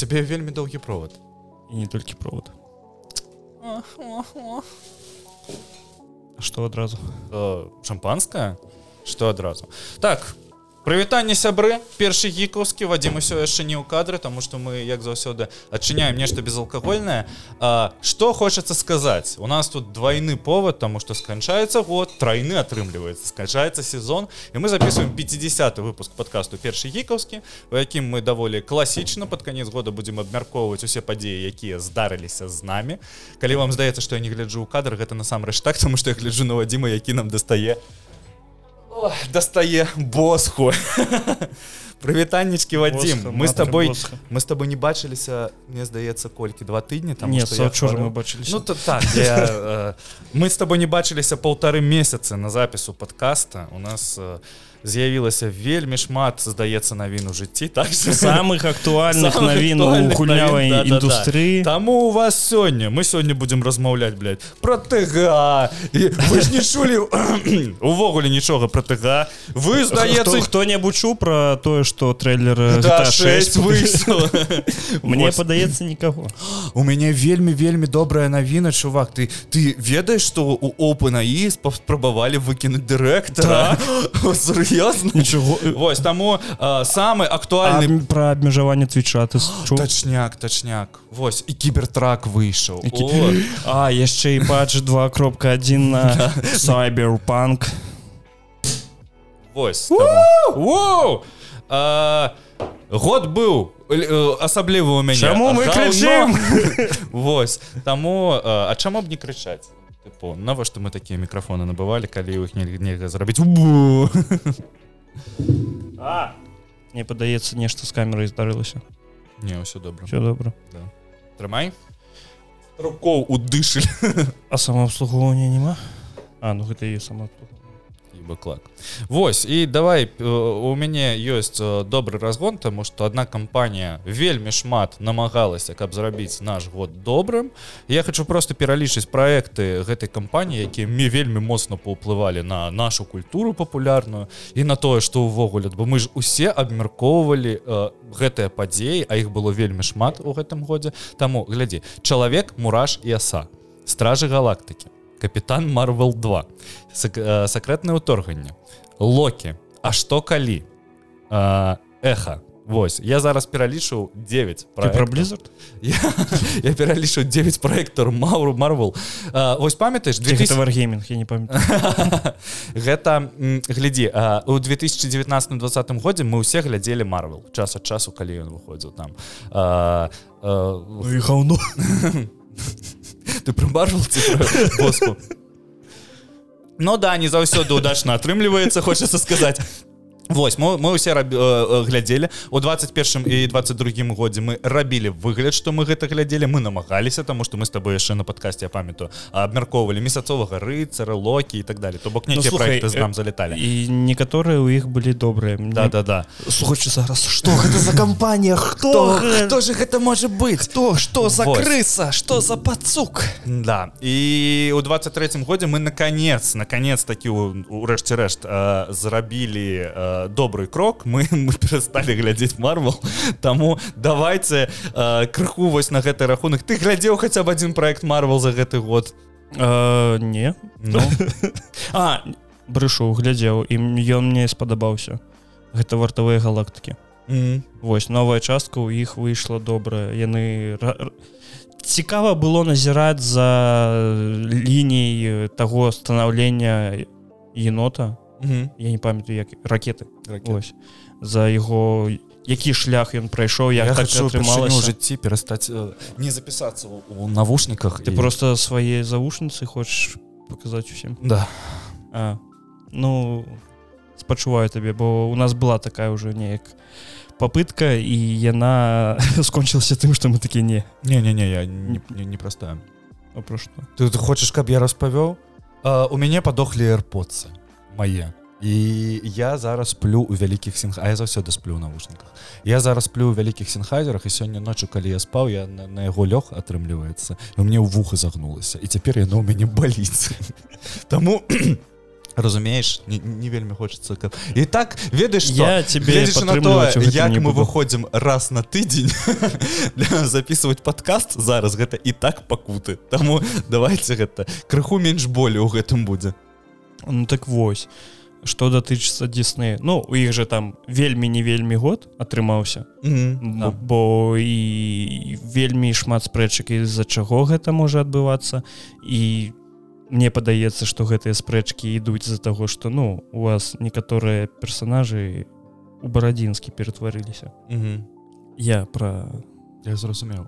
цябе вельмі доўгі провод. І не толькі провод. Что адразу э, шампанское? Что адразу так прывітанне сябры першы гікаўскі вадзім усё яшчэ не ў кадры тому что мы як заўсёды адчыняем нешта безалкагольнае. Что хочацца сказаць? У нас тут двойны повод тому что сканчаецца год тройны атрымліваецца. Сканчаецца сезон і мы записываем 50 выпуск подкасту першы гікаўскі у якім мы даволі класічна под конец года будем абмяркоўваць усе падзеі якія здарыліся з нами калі вам здаецца что я не гляджу ў кадр гэта насамрэч так тому что я гляджу на вадзіма які нам дастае Ой, дастае босху прывітаннічкі вадзім мы с тобой босха. мы с тобой не бачыліся мне здаецца колькі два тыдні там учора мы бачыліся. ну то так я, э, мы с тобой не бачыліся полторы месяцы на запісу подкаста у нас э, з'явілася вельмі шмат здаецца навін у жыцці так что самых актуальных навін гульнявай да-да-да. індустрыі Таму у вас сёння мы сёння будзем размаўляць блядь, про ТГ. І вы ж не чулі увогуле нічога про ТГ. Вы здаецца хто-небудзь чуў пра тое што трэйлер Да, GTA 6 выйшла. Мне падаецца нікаго у мяне вельмі вельмі добрая навіна чувак. Ты ты ведаеш што у OpenAI паспрабавалі выкінуць дырэктара сур'ёзна нічого Вось таму а, самы актуальны пра абмежаванне твіча ты чуў тачняк тачняк Вось і кібертрак выйшаў Які- А яшчэ і патч 2.1 на cyberpunk. Вось таму. Воу! А, год быў э, асаблівы у мяне. Чаму мы крычым? Вось таму а чаму б не крычаць Тыпу, навошта мы такія мікрафоны набывалі калі іх нельга зрабіць Бу! Мне падаецца нешта з камерай здарылася не ўсё добра все добра трымай рукоў удышыль а самаабслугоўвання няма А ну гэта і самаабслугоўванне клак Вось і давай э, у мяне ёсць э, добры разгон тому что одна кампанія вельмі шмат намагалася каб зрабіць наш год добрым. Я хочу просто пералічыць проекты гэтай кампаніі якія мне вельмі моцна паўплывалі на нашу культуру папулярную і на тое что увогуле бо мы ж усе абмяркоўвалі э, гэтыя падзеі а іх было вельмі шмат у гэтым годзе. Таму глядзі чалавек мураш і аса стражы галактыкі капітан марвел 2 Сак, э, сакрэтнае ўторганне локі. А што калі? Э, эха Вось. Я зараз пералічыў 9 Ты пра блізард я, я пералічыў 9 праектор Мауру марвел. Вось памятаеш гэта варгейминг я не памятаю. Гэта глядзі у 2019-20 годзе мы ўсе глядзелі марвел. Час ад часу калі ён выходзіў там. А, а, гаўно ты про марвел ці боску? Ну да не заўсёды удачна атрымліваецца хочацца сказаць Вось мы, мы ўсе раб, э, э, глядзелі. У 21 і 22 годзе мы рабілі выгляд што мы гэта глядзелі. Мы намагаліся тому что мы с тобой яшчэ на падкасці я памятаю абмяркоўвалі месяцовага рыцара локі і так далее то бок нейкія слухай, проекты з нам залеталі. і некаторыя ў іх былі добрыя. Да да да слухачы зараз? Что гэта за кампанія? Хто хто же гэта можа быць? хто что за крыса? Что за пацук? Да. І у 23 годзе мы наконец наконец такі урэшце рэшт э, зрабілі э, добрый крок мы мы перасталі глядзець марвел Таму давайте э, крыху вось на гэты рахунак. Ты глядзеў хаця б адзін проект марвел за гэты год? Э, не. Ну, а брышу глядзеў і ён мне спадабаўся. Гэта вартавыя галактыкі м, Вось новая частка ў іх выйшла добрая. Яны р- цікава было назіраць за ліній таго станаўлення енота мгм. я не памятаю як ракеты Ракеты. Ось. За яго які шлях ён прайшоў як я так атрымалася жыцці перастаць не запісацца у навушніках ты і- просто свае завушніцы хочаш паказаць усім? Да. А, ну спачуваю табе бо у нас была такая уже неяк попытка і яна скончылася тым што мы такі не не не не я не, не, не простая а про што ты, ты хочаш каб я распавёў у мяне падохлі airподцы мае і я зараз сплю у вялікіх сінх а я заўсёды сплю ў навушніках я зараз сплю ў вялікіх сінхайзерах і сёння ноччу калі я спаў я на, на яго лёг атрымліваецца у мне ў вуха загнулася і цяпер яно ў мяне баліць Таму разумееш не, не вельмі хочется каб... і так ведаеш я тебе як мы выходзім раз на тыдзень записывать подкаст зараз гэта і так пакуты таму давайте гэта крыху менш болі ў гэтым будзе ну так вось. Что датычыцца дзесны Ну у іх же там вельмі не вельмі год атрымаўся. Mm -hmm. бо і вельмі шмат спрэчак з-за чаго гэта можа адбывацца. І мне падаецца что гэтыя спрэчкі ідуць з-за таго что ну у вас некаторыя персонажы у барадзінскі ператварыліся. Mm -hmm. я про я зразумеў.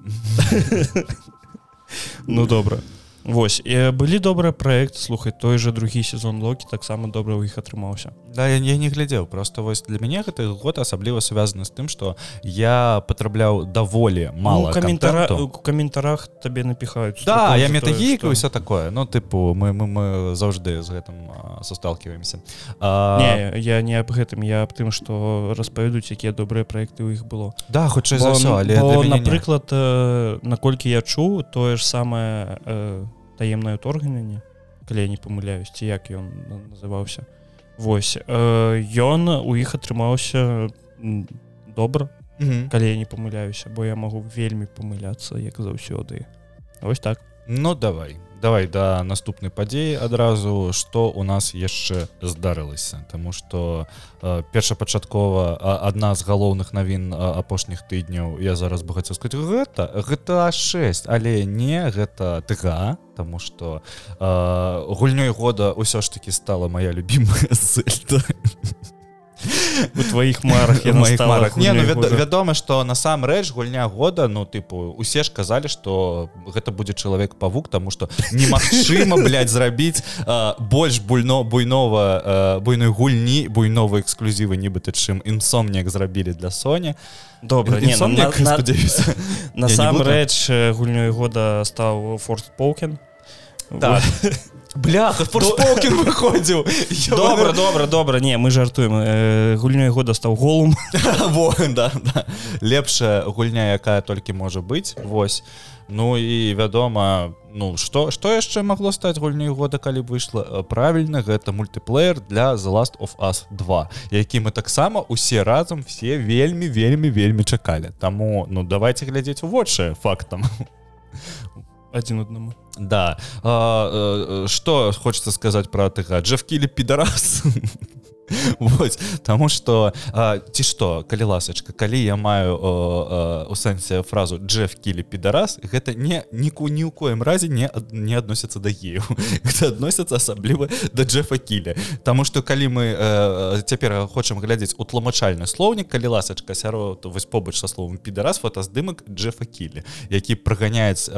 Ну добра Вось былі добры проект слухай той же другі сезон локі таксама добра ў іх атрымаўся. Да я, я не глядзеў просто вось для мяне гэты год асабліва связаны з тым что я патрабляў даволі мало ну, каментара у каментарах табе напіхаюць Да я метагейка что... все такое. Ну тыпу мы мы, мы заўжды з гэтым состалкиваемся а... я не аб гэтым я аб тым что распавядуць якія добрыя проекты ў іх было. Да хутчэй за ўсё але напрыклад не... наколькі я чуў тое ж самае э, таемнае торгненне калі я не памыляюсь ці як ён называўся Вось ён э, у іх атрымаўся добра mm -hmm. калі я не памыляюся бо я магу вельмі памыляцца як заўсёды ось так. Ну давай давай да наступнай падзеі адразу. Што у нас яшчэ здарылася? Таму что э, першапачаткова адна з галоўных навін апошніх тыдняў. Я зараз бы хацеў сказать гэта гэта 6 але не гэта тга Таму что э, гульнёй года ўсё ж таки стала моя любимая у твоих марах я моих марах. не ну вяд, вядома что насамрэч гульня года ну тыпу усе ж казалі что гэта будзе чалавек павук тому что немагчыма зрабіць больш буйно буйнова буйной гульні буйнова эксклюзівы нібыта чым інсомнік зрабілі для Соня добра насамрэч гульнёй года стаў форт покен так бляха форспокин выходзіў добра добра добра не мы жартуем гульнёй года стаў голум. Да, да. лепшая гульня якая толькі можа быць Вось Ну і вядома ну что что яшчэ магло стаць гульней года калі выйшла правільна гэта мультиплеер для the last of us 2 які мы таксама усе разам все вельмі вельмі вельмі чакалі Таму ну давайте глядзець у вочы фактам. Один одному да. А, а, что хочется сказать про тыга джефкілі пидарас Вось, Таму что ці што калі ласачка калі я маю у сэнсе фразу Джеф кілі підарас гэта не ніку ні ў коім разе не не адносяцца да гею адносяцца асабліва да Джефа кіля Таму что калі мы цяпер хочам глядзець у тлумачальны слоўнік калі ласачка сярод вось побач са словом підарас фотаздымак Джефа кілі які праганяць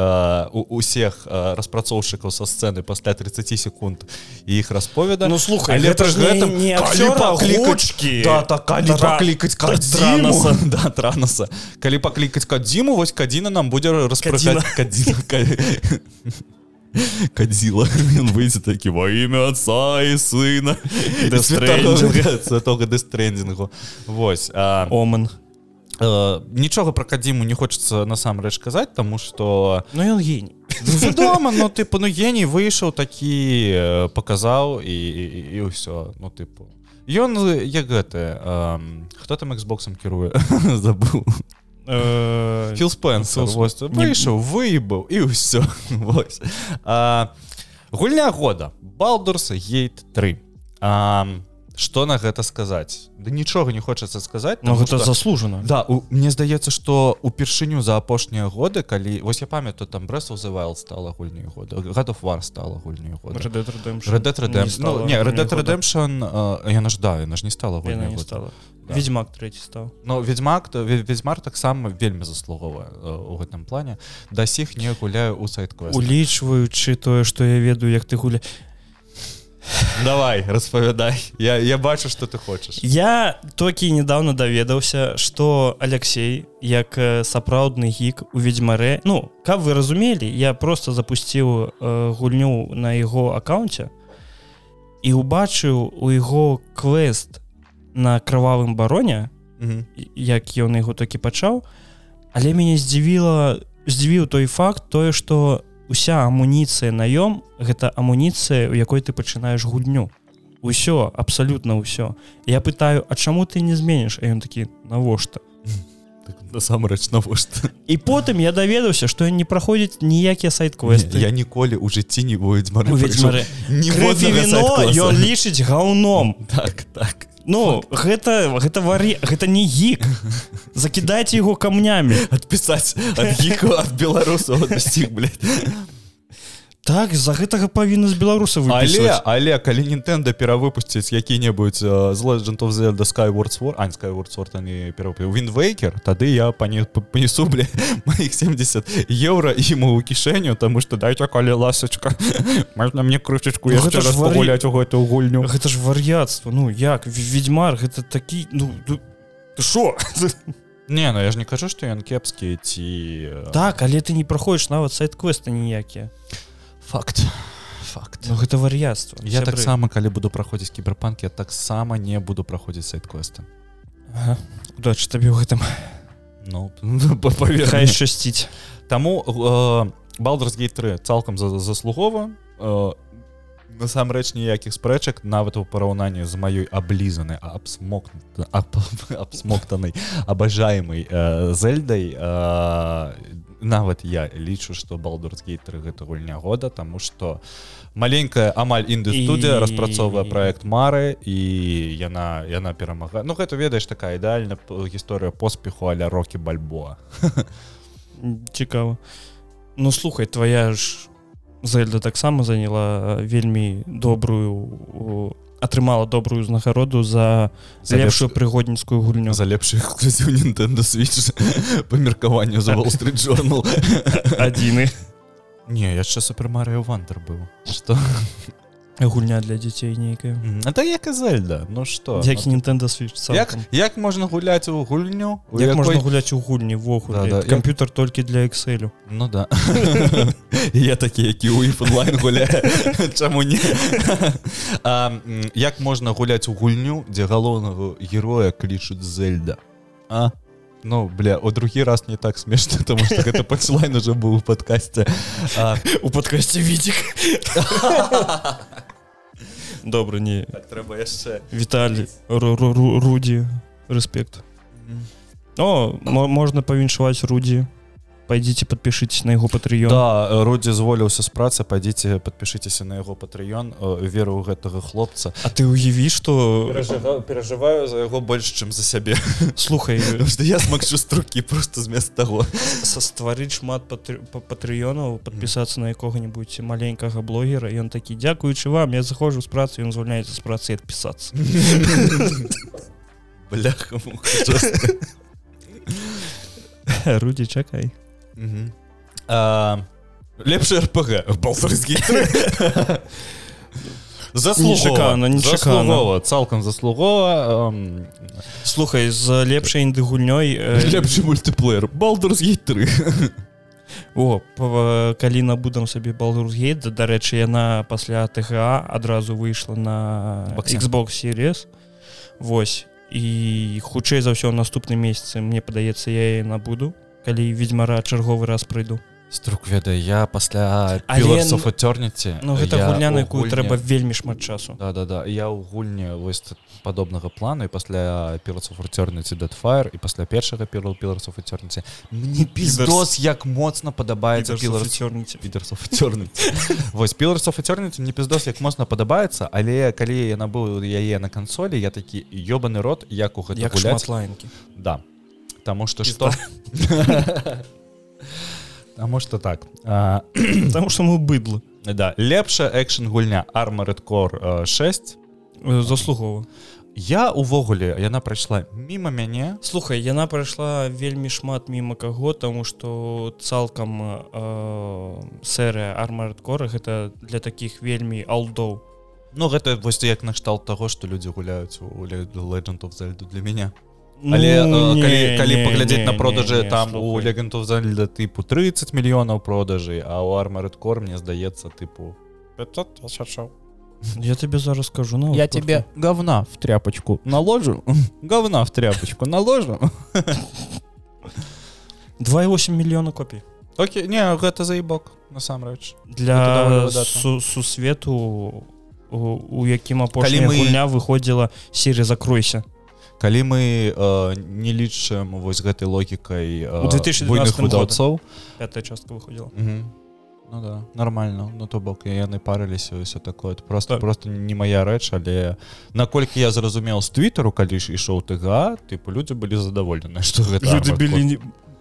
усіх распрацоўшчыкаў са сцэны пасля 30 секунд іх расповеда. Ну слухай але гэта ж не, не паклікачки да, так, паклікаць кадзіму да, транаса калі паклікаць кадзіму вось кадзіна нам будзе распрачаць кадзіла. Ён выйдзе такі во імя отца і сына того дэстрэндзінгу Вось оман нічога пра кадзіму не хочацца насамрэч казаць таму што ну ён гень вядома ну тыпу ну геній выйшаў такі паказаў і і ўсё ну тыпу Ён як гэты хто там Xбоксом кіруе забыл. Філ спенсер выйшаў выебаў і ўсё гульня года. Балдурса гейт 3 а что на гэта сказаць? Да нічога не хочацца сказаць но гэта что... заслужана. Да у, мне здаецца что упершыню за апошнія годы калі вось я памятаю там брэс узывал стала гульню года гадов вар стала гульню года. Яна ж да яна ж не стала стала. Ведьмак третий стал но ведьмак то ведьмар таксама вельмі заслуговая у гэтым плане. Да сіх не гуляю у сайт улічваючы тое что я ведаю як ты гуля давай распавядай. Я я бачу что ты хочаш я толькі недавно даведаўся что Алексей як сапраўдны гік у ведьмаре ну каб вы разумелі я просто запусціў э, гульню на яго аккаунце і убачыў у яго квест на крывавым бароне mm -hmm. як ён яго такі пачаў. Але мяне здзівіла здзівіў той факт тое что у уся амуніцыя наём гэта амуніцыя у якой ты пачынаеш гульню усё абсалютна ўсё. Я пытаю А чаму ты не зменіш? Ён такі навошта? Так, насамрэч навошта? І потым я даведаўся што не праходзіць ніякія сайт-квесты. Я ніколі ў жыцці не віно ён лічыць гаўном. Так так Ну гэта гэта варі гэта не гік. Закідайце яго камнямі. Адпісаць ад гіку ад беларусаў адпусціць, блядь. Так з-за гэтага павінна з беларусаў але але калі Нінтэнда перавыпусціць які-небудзь uh, з Legend of Zelda Skyward Sword а Skyward Sword они перапы Вінвейкер тады я пане панесу бля моих 70 еўра ему ў кішэню тому что дайте калі ласачка можна мне крышечку Ну, пагуляць у гэтую гульню. Гэта ж вар'яцтва Ну як ведьмар гэта такі ну шо? Не ну я ж не кажу што ён кепскі ці так але ты не праходзіш нават сайт-квесты ніякія факт. Факт. Ну гэта вар'яцтва Я таксама калі буду праходзіць кіберпанк я таксама не буду праходзіць сайт-квесты. Ага. удачы табе ў гэтым Ну паверь хай мне. шчасціць Таму Балдерс гейт 3 цалкам за заслугова э, насамрэч ніякіх спрэчак нават у параўнанні з маёй аблізанай абсмок абсмоктанай абажаемай э, зельдай э, нават я лічу што 3 гэта гульня года таму што маленькая амаль інды-студыя распрацоўвае проект мары і яна яна перамагае. Ну гэта ведаеш такая ідэальна гісторыя поспеху аля рокі бальбоа. Цікава. Ну слухай твоя ж зельда таксама заняла вельмі добрую атрымала добрую узнагароду за За лепшую лепш- прыгодніцкую гульню. за лепшы эксклюзіў Nintendo Switch по меркаванню за Wall Street Journal. Адзіны. Не яшчэ супер Марыо Вандер быў. Что гульня для дзяцей нейкая. Это як і Зельда Ну что? Як Nintendo Switch як, цалкам. як можна гуляць у гульню у як якой... можна гуляць у гульні ввогуле Да, да. да, камп'ютер толькі для Excel. Ну да. Я такі які у онлайн гуляе Чаму не а, як можна гуляць у гульню дзе галоўнага героя клічуць Зельда? А Ну бля у другі раз не так смешна тому что гэта панчлайн уже быў у подкасте а, у падкасці відзік добра не так трэба яшчэ Віталій Ру- Ру- Ру- руді рэспект о мо- можна павіншаваць рудзі пойдите подпішитесь на яго патрыён Да Рудзі зволіўся з працы падзіце подпішыцеся на яго патрыён веру ў гэтага хлопца. А ты уяві что перажываю за яго больш чым за сябе слухай я смагчу струкі просто змест таго са стварыць шмат патры- па- патрыёнаў подпісацца на якога-нибудь маленькага блогера ён такі дзякуючы вам я заходжу з працы ён звольняецца з працы адпісацца бляха рудзі чакай лепшы рпг балфарскі Нечакана, нечакана. заслугова. Цалкам заслугова ам, слухай з лепшай інды гульнёй э, лепшы мультиплеер балдурс 3 О калі набудам сабе балгейт дарэчы яна пасля ТГА адразу выйшла на Боксе. Xbox Series. Вось. І хутчэй за ўсё наступным месяцы мне падаецца я яе набуду калі ведьмара чарговы раз прыйду. Струк ведае я пасля фатерніці Ну гэта гульня на якую трэба вельмі шмат часу. Да да да я ў гульні вось падобнага плану і пасля пілацу фурцёрніці датфаер і пасля першага пілу піларсу фатерніці мне пиздос як моцна падабаецца піларс цёрніце підерсофацёрны вось піларсофацёрніцы мне пиздос як моцна падабаецца але калі я набыў яе на кансолі я такі ёбаны рот як у гэта як лайнкі да Таму Пізда. что? Таму что так Таму што мы быдлы. да лепшая экшн гульня Armored Core э, 6 Э, заслугова я увогуле яна прайшла мімо мяне. Слухай яна прайшла вельмі шмат мімо каго таму што цалкам э, серыя армардкора гэта для такіх вельмі алдоў. Ну гэта вось як накшталт таго што людзі гуляюць у Le- Legend of Zelda для мяне Але Ну, э, калі, не, калі не, паглядзець не, на не, продажы не, там у слухай. Legend of Zelda тыпу 30 мільёнаў продажы а у Armored Core мне здаецца тыпу 500 тысячаў я тебе зараз скажу ну Я тебе говна в тряпочку наложу, говна в тряпочку наложу. 2,8 мільёна копій Окей, не, гэта заебок, насамрэч. Для су сусвету у, у якім апошняя мы- гульня выходзіла серия закройся калі мы э, не лічым вось гэтай логікай э, У 2012 буйных выдаўцоў пятая частка выходзіла Мгм. Ну да нормально ну то бок яны парыліся все такое это просто Так. просто не моя рэч але наколькі я зразумеў з твиттеру калі ж ішоў тга тыпу людзі былі задаволены что люди былі не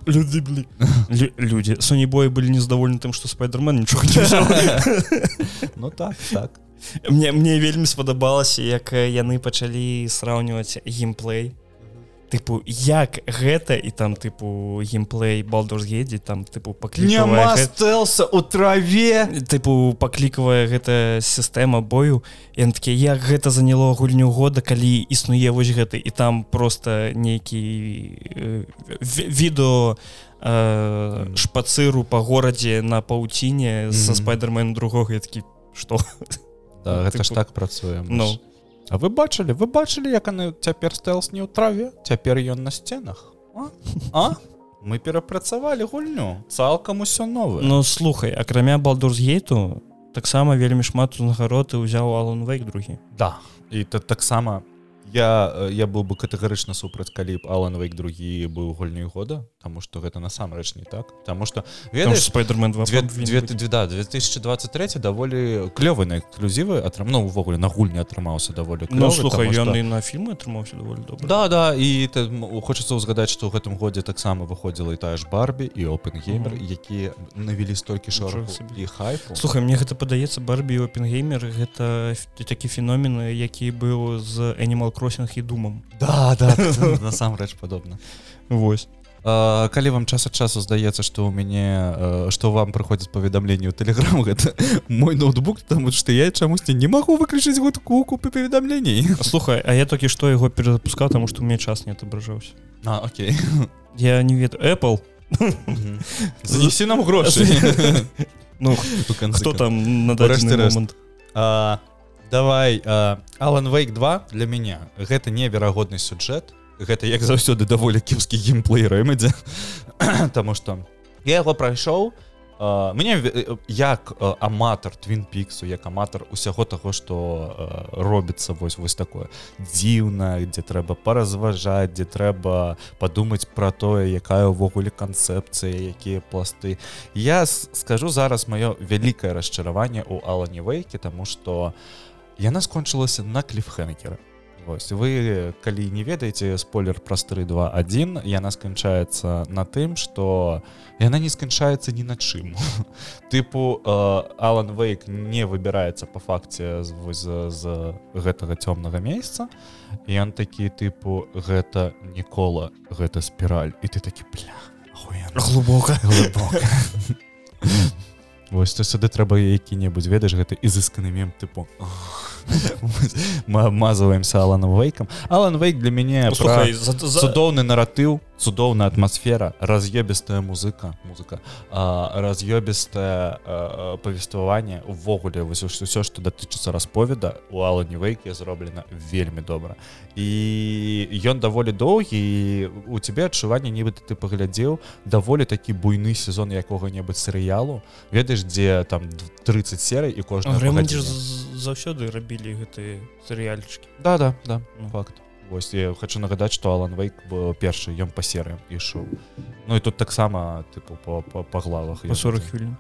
люди былі Лю- люди Соні бой былі незадаволены тым что спайдермен нічога не взял. ну так так мне мне вельмі спадабалася як яны пачалі сраўніваць геймплей тыпу як гэта і там тыпу геймплей балдурсгедзе там тыпу стелса у траве! Тыпу паклікавая гэта сістэма бою. І такі як гэта заняло гульню года калі існуе вось гэты і там просто нейкі э, ві- відэо э, шпацыру па горадзе на паўціне са Мгм. спайдермен другога. Такі што да, гэта ж тыпу, так працуе ну. Ж- А вы бачылі вы бачылі як яны цяпер стелс не ў траве? Цяпер ён на сценах. А? а? мы перапрацавалі гульню. Цалкам усё новое Ну слухай акрамя балдурсгейту таксама вельмі шмат узнагароды ўзяў Алан Вейк другі. Да. І та таксама я э, я быў бы катэгарычна супраць калі б Алан Вейк другі быў гульнёй года Таму што гэта насамрэч не так Таму што ведаеш спайдермен 2 две- павінен две- быць. две- да, 2023 даволі клёвы на эксклюзівы атрам ну увогуле на гульні атрымаўся даволі Ну клёвы, слухай таму ён што- і на фільмы атрымаўся даволі добра Да да і хочацца ўзгадаць што ў гэтым годзе таксама выходзіла і тая ж барбі і опенгеймер Мгм. якія навялі столькі шороху і хайпу Слухай мне гэта падаецца барбі опенгеймер гэта такі феномен які быў з Animal кроссинг і думам да да насамрэч падобна Вось. А, калі вам час ад часу здаецца што ў мяне што вам прыходзяць паведамленні ў тэлеграм гэта мой ноутбук там што я чамусьці не магу выключыць гудку купы паведамлений слухай А я толькі што яго перазапускаў таму што мне час не отображаўся А окей. Я не ведаю Apple? Занесі нам грошы. Ну хто кон- там на момант А, давай Алан Вейк 2 для мяне гэта неверагодны сюджэт. Гэта як заўсёды даволі кепскі геймплей рэмедзе Таму што я яго прайшоў. Мне як аматар твин піксу як аматар усяго таго што робіцца вось вось такое дзіўна дзе трэба паразважаць дзе трэба падумаць пра тое якая ўвогуле канцэпцыя якія пласты. Я скажу зараз маё вялікае расчараванне у алане вейке тому что яна скончылася на кліфхэнкера Вось вы калі не ведаеце спойлер праз 321 яна сканчаецца на тым что яна не сканчаецца ні на чым тыпу Алан вейк не выбіраецца по факце з, з, з гэтага цёмнага месяца і ён такі тыпу гэта нікола гэта спіраль і ты такі ахуенна глубока глыбока Вось то сюды трэба які-небудзь ведаеш гэта ізысканы мем тыпу мы обмазываемся аланом вейкам алан вейк для мяне за... цудоўны наратыў цудоўная атмасфера раз'ёбістая музыка музыка раз'ёбістае павестваванне увогуле вось ўсё што датычыцца расповеда у алане вейке зроблена вельмі добра. І ён даволі доўгі і у цябе адчуванне нібыта ты паглядзеў даволі такі буйны сезон якога-небудзь серыялу. Ведаеш дзе там 30 серый і ж заўсёды рабілі гэтыя серыяльчыкі. Да да да Ну. факт Вось я хочу нагадаць што алан вейк першы ён па серыям ішоў. Ну і тут таксама тыпу по, по, по главах по 40 хвілін.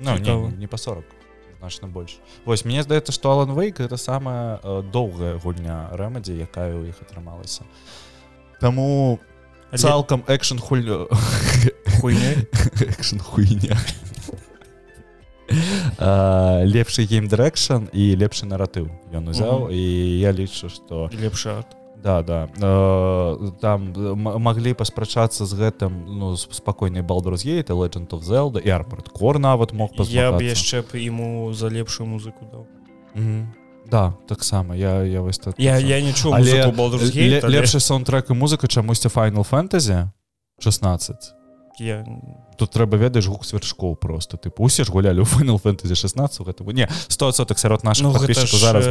Ну, не, Цікава. не, не па 40 значна больш. Вось мне здаецца што алан вейк это самая э, доўгая гульня рэмадзі якая ў іх атрымалася. Таму цалкам экшн хуль хуйня экшн хуйня лепшы геймдырэкшн і лепшы наратыў ён узяў. І я лічу што лепшы арт. Да да. Э, там м- маглі паспрачацца з гэтым ну спакойнай балдрузгейт legend of Zelda і арпорт кор нават мог я б яшчэ б яму за лепшую музыку даў. Мгм. да таксама. Я я вось так я я не чуў Але але- лепшы саундтрек і музыка чамусьці Final Fantasy 16 я тут трэба ведаеш гук сверчкоў просто. Тыпу усе ж гулялі ў Final Fantasy 16 гэта не 100 соток сярод наших ну, ж зараз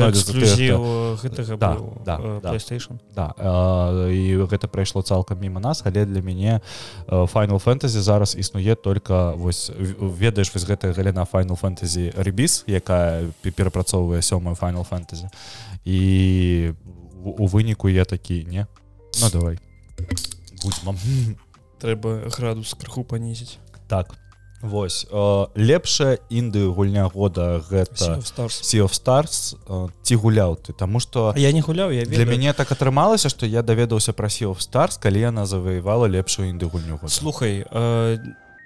гэтага Да, да, да. PlayStation. Да, э, і гэта прайшло цалкам міма нас але для мяне Final Fantasy зараз існуе только вось ведаеш вось гэтая галіна Final Fantasy ребіс якая пе- перапрацоўвае сёмую Final Fantasy. І у выніку я такі не ну давай. Будзьмам трэба градус крыху панізіць. Так Вось э, лепшая інды гульня года гэта. Sea of Stars. Э, ці гуляў ты? Таму што я не гуляў я для ведаю. мяне так атрымалася што я даведаўся пра Sea of Stars калі яна заваявала лепшую інды гульню года. Слухай э,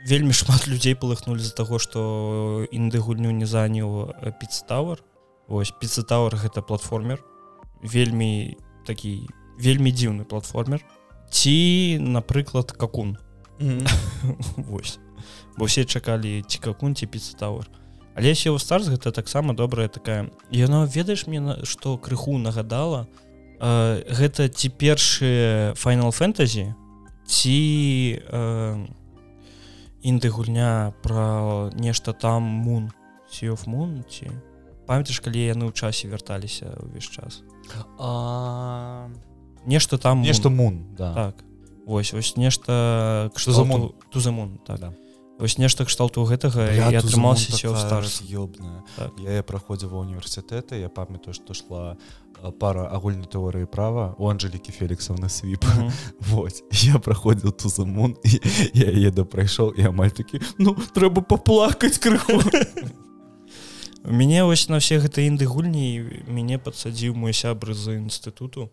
вельмі шмат людзей палыхнули з-за таго што інды гульню не заняў пиццатавар ось пиццатавар гэта платформер. Вельмі такі вельмі дзіўны платформер ці напрыклад какун. Вось. Бо ўсе чакалі ці какун ці пиццатавар але сеў старс гэта таксама добрая такая. Яно ведаеш мне што крыху нагадала? Э, гэта ці першы Final фэнтазі ці э, інды гульня про нешта там мун сіов мун ці? Памятаеш калі яны ў часе вярталіся ўвесь час? А, нешта там нешта мун да. так вось вось нешта To the Moon. тузамун так Да. вось нешта кшталту гэтага атрымаўся сеў старс раз'ёбная. Так. я я праходзіў ва універсітэты я памятаю што шла пара агульнай тэорыі права у Анжелікі Феліксаўна свіп Вот я праходзіў тузамун і я еду прайшоў і амаль такі ну трэба паплакаць крыху У мяне вось на все гэта інды гульні мяне падсадзіў мой сябры з інстытуту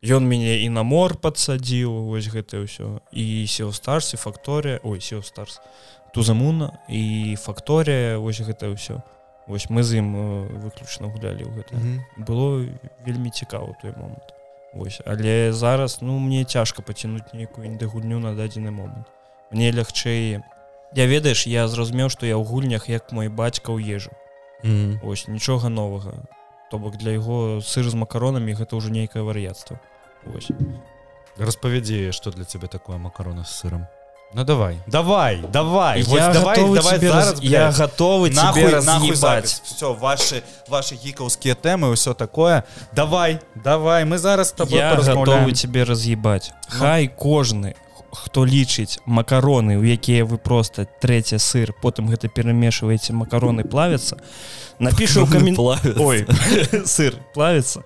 Ён мяне і на мор падсадзіў вось гэта ўсё. І сеў старс і факторія ой сеў старс тузамуна і факторія вось гэта ўсё. Вось мы з ім э, выключна гулялі ў гэта было вельмі цікава той момант. Вось але зараз ну мне цяжка пацянуць нейкую інды гульню на дадзены момант. Мне лягчэй я ведаеш я зразумеў што я ў гульнях як мой бацька ў ежу. Ось нічога новага. То бок для яго сыр з макаронамі гэта ўжо нейкае вар'яцтва ось распавядзі што для цябе такое макароны з сырам Ну давай. Давай давай. Я готовы тебе раз- я готовы тебе разъебать. все ваши ваши гікаўскія тэмы ўсё такое. Давай давай мы зараз с тобой я готовы тебе раз'ебать хай кожны хто лічыць макароны у якія вы просто трэця сыр потым гэта перамешваеце макароны плавятся напішу камен... ой сыр плавится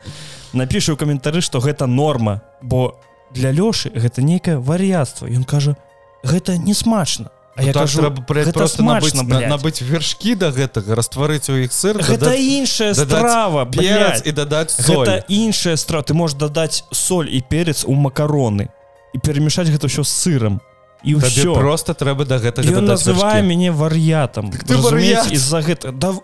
напішу ў каментары что гэта норма бо для лёшы гэта нейкае вар'яцтва. Ён кажа гэта не смачна А я так кажу трэба просто набыць, смачна, на, блядь. набыць вершкі да гэтага растварыць у іх сыр гэта дадаць іншая страва перец і дадаць соль. Гэта іншая страва ты можешь дадаць соль і перец у макароны і перемешаць гэта ўсё з сырам. І ўсё. просто трэба да гэтага ён называе мяне вар'ятам Так ты вар'ят. из-за гэта да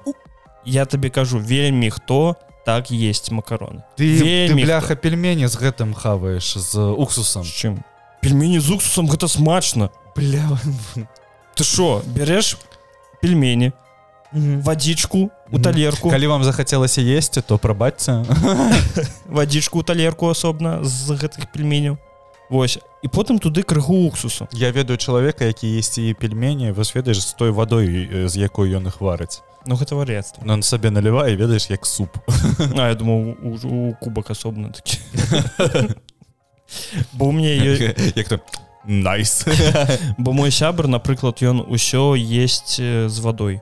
я табе кажу вельмі хто так есть макароны. Ты, ты вельмі бляха пельмені з гэтым хаваеш з уксусам. Чым? Пельмені з уксусом гэта смачна. Бля ты що бярэш пельмені вадзічку у талерку. Калі вам захацелася есці то прабачце. Вадзічку талерку асобна з гэтых пельменяў Вось. І потым туды крыху уксусу. Я ведаю чалавека які есці пельмені вас ведаеш з той вадой з якой ён іх варыць. Ну гэта вар'яцтва. Но он сабе налівае ведаеш як суп. А я думаў у, у кубак асобна такі. Бо у мне як то найс бо мой сябр напрыклад ён усё есть з вадой.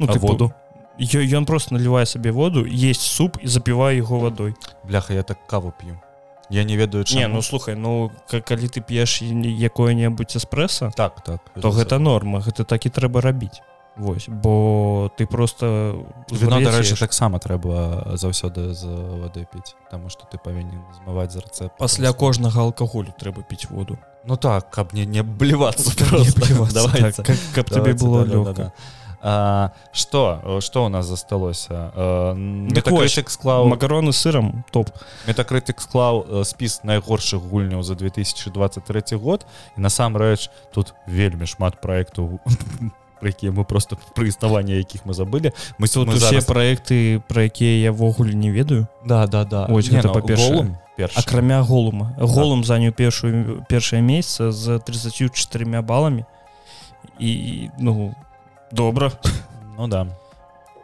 Ну тыпу, воду? ён просто налівае сабе воду есть суп і запівае яго вадой. Бляха я так каву п'ю я не ведаю не чаму. ну слухай ну ка- калі ты п'еш якое-небудзь эспрэса так так то гэта норма гэта так і трэба рабіць. Вось бо ты просто віно дарэчы таксама трэба заўсёды з вады піць таму што ты павінен змываць з рэцэп пасля кожнага алкаголю трэба піць воду. Ну так каб мне не блівацца Каб не плевацца, так, каб, каб тебе было лёгка что что у нас засталося Так вось, метакрытык склаў макароны сырам топ. Метакрытык склаў э, спіс найгоршых гульняў за 2023 год. І насамрэч тут вельмі шмат праектаў про якія мы просто пры існаванні якіх мы забылі. Мы тут усе зараз- праекты про якія я ввогуле не ведаю. Да да да. Ось Не, ну. Голум акрамя голума. Голум заняў першую першае месца з 34 баламі. І ну добра Ну да.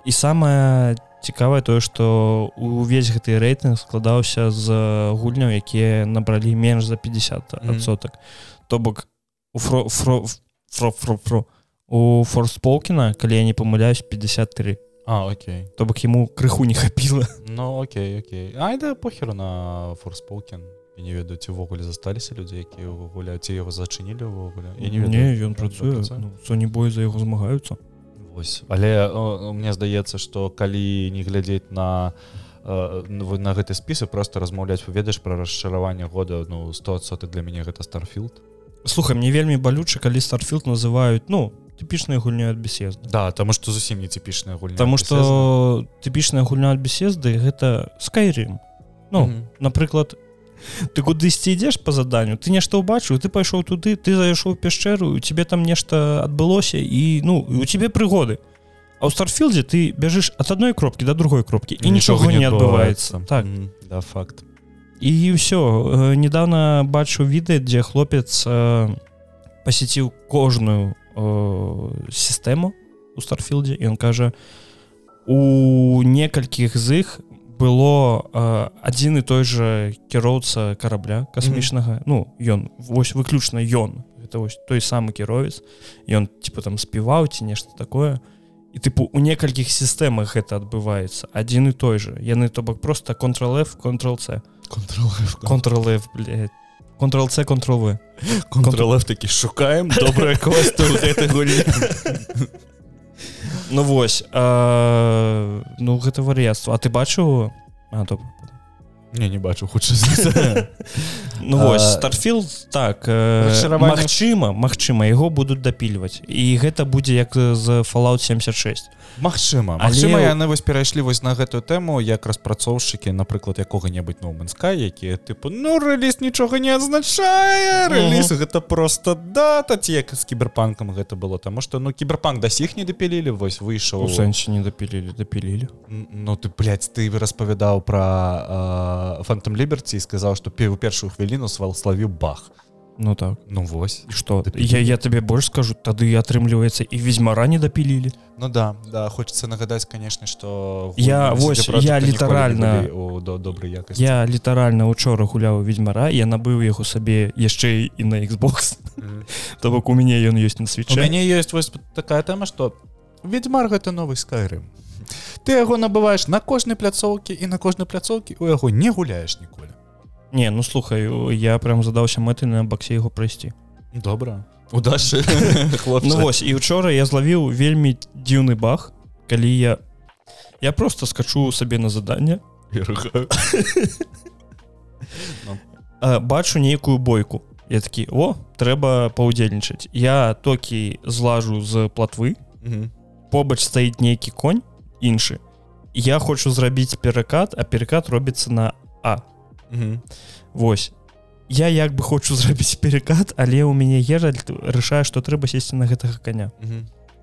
І самае цікавае тое што увесь гэты рэйтынг складаўся з гульняў якія набралі менш за 50 адсотак. То бок у фро фро фро фро фро у форспокіна калі я не памыляюсь 53 А окей. То бок ему крыху не хапіла. Ну окей окей. Ай да похеру на форспокен і не ведаю ці ўвогуле засталіся людзі якія гуляюць ці яго зачынілі ўвогуле. Не, не ён працуе ну, соні бой за яго змагаюцца Вось але о, мне здаецца што калі не глядзець на вы на гэты спісы просто размаўляць ведаеш пра расчараванне года ну 100 соты для мяне гэта старфілд слухай мне вельмі балюча калі старфілд называюць ну тыпічная гульня ад бесезды. Да таму што зусім не тыпічная гульня Таму што тыпічная гульня ад бесезды гэта скайрым Ну mm -hmm. напрыклад ты кудысьці ідзеш по заданню ты нешта ўбачыў ты пайшоў туды ты зайшоў пяшчэру у тебе там нешта адбылося і ну у тебе прыгоды а ў старфілдзе ты бяжыш ад адной кропкі да другой кропкі і нічога не адбываецца так. Да факт. І ўсё недавно бачыў відэа дзе хлопец пасеціў кожную сістэму у старфілдзе і он кажа у некалькіх з іх было адзін і той жа кіроўца карабля касмічнага mm -hmm. ну ён вось выключна ён это вось той самы кіровец ён типа там спяваў ці нешта такое. І тыпу у некалькіх сістэмах гэта адбываецца адзін і той же. Яны то бок просто контрол-f контрол-c контрол-f контрол-c контрол-в контрол-f такі шукаем добрая коста Ну вось а, ну гэта вар'яцтва. А ты бачыў а, не не бачу хутчэй Ну вось старфіл так Магчыма Магчыма яго будуць дапільваць і гэта будзе як з фалаут 76 Магчыма Магчыма яны вось перайшлі вось на гэтую тэму як распрацоўшчыкі напрыклад якога-небудзь ноуменска якія тыпу ну рэліз нічога не адзначае рэліз гэта просто дата ці як з кіберпанкам гэта было таму што ну кіберпанк да сіх не дапілілі вось выйшаў. У сэнсе не дапілілі дапілілі Ну ты блядь, ты распавядаў пра фантом ліберці і сказаў што пе ў першую хвіліну свал славіў бах. Ну так. Ну вось. Что? Я я табе больш скажу тады атрымліваецца і візьмара не дапілілі Ну да да хочется нагадаць конечно что я вось я літаральна до добрый якасць я літаральна учора гуляў ведьзьмара я набыў яго сабе яшчэ і на Xbox. То бок у мяне ён ёсць на свеч мяне есть вось такая тэма что ведьмар гэта новый скайрым ты яго набываешь на кожнай пляцоўкі і на кожнай пляцоўкі у яго не гуляешь ніколі. Не ну слухай я прям задаўся мэты на баксе яго прайсці. Добра. Удачы ну, вось і учора я злавіў вельмі дзіўны бах калі я я просто скачу сабе на задание ну. бачу нейкую бойку. Я такі о трэба паўдзельнічаць я токі злажу з платвы. Побач стаіць нейкі конь іншы я хочу зрабіць перакат а перакат робіцца на а. Вось. Я як бы хочу зрабіць перекат але у мяне ежа рашае што трэба сесці на гэтага коня.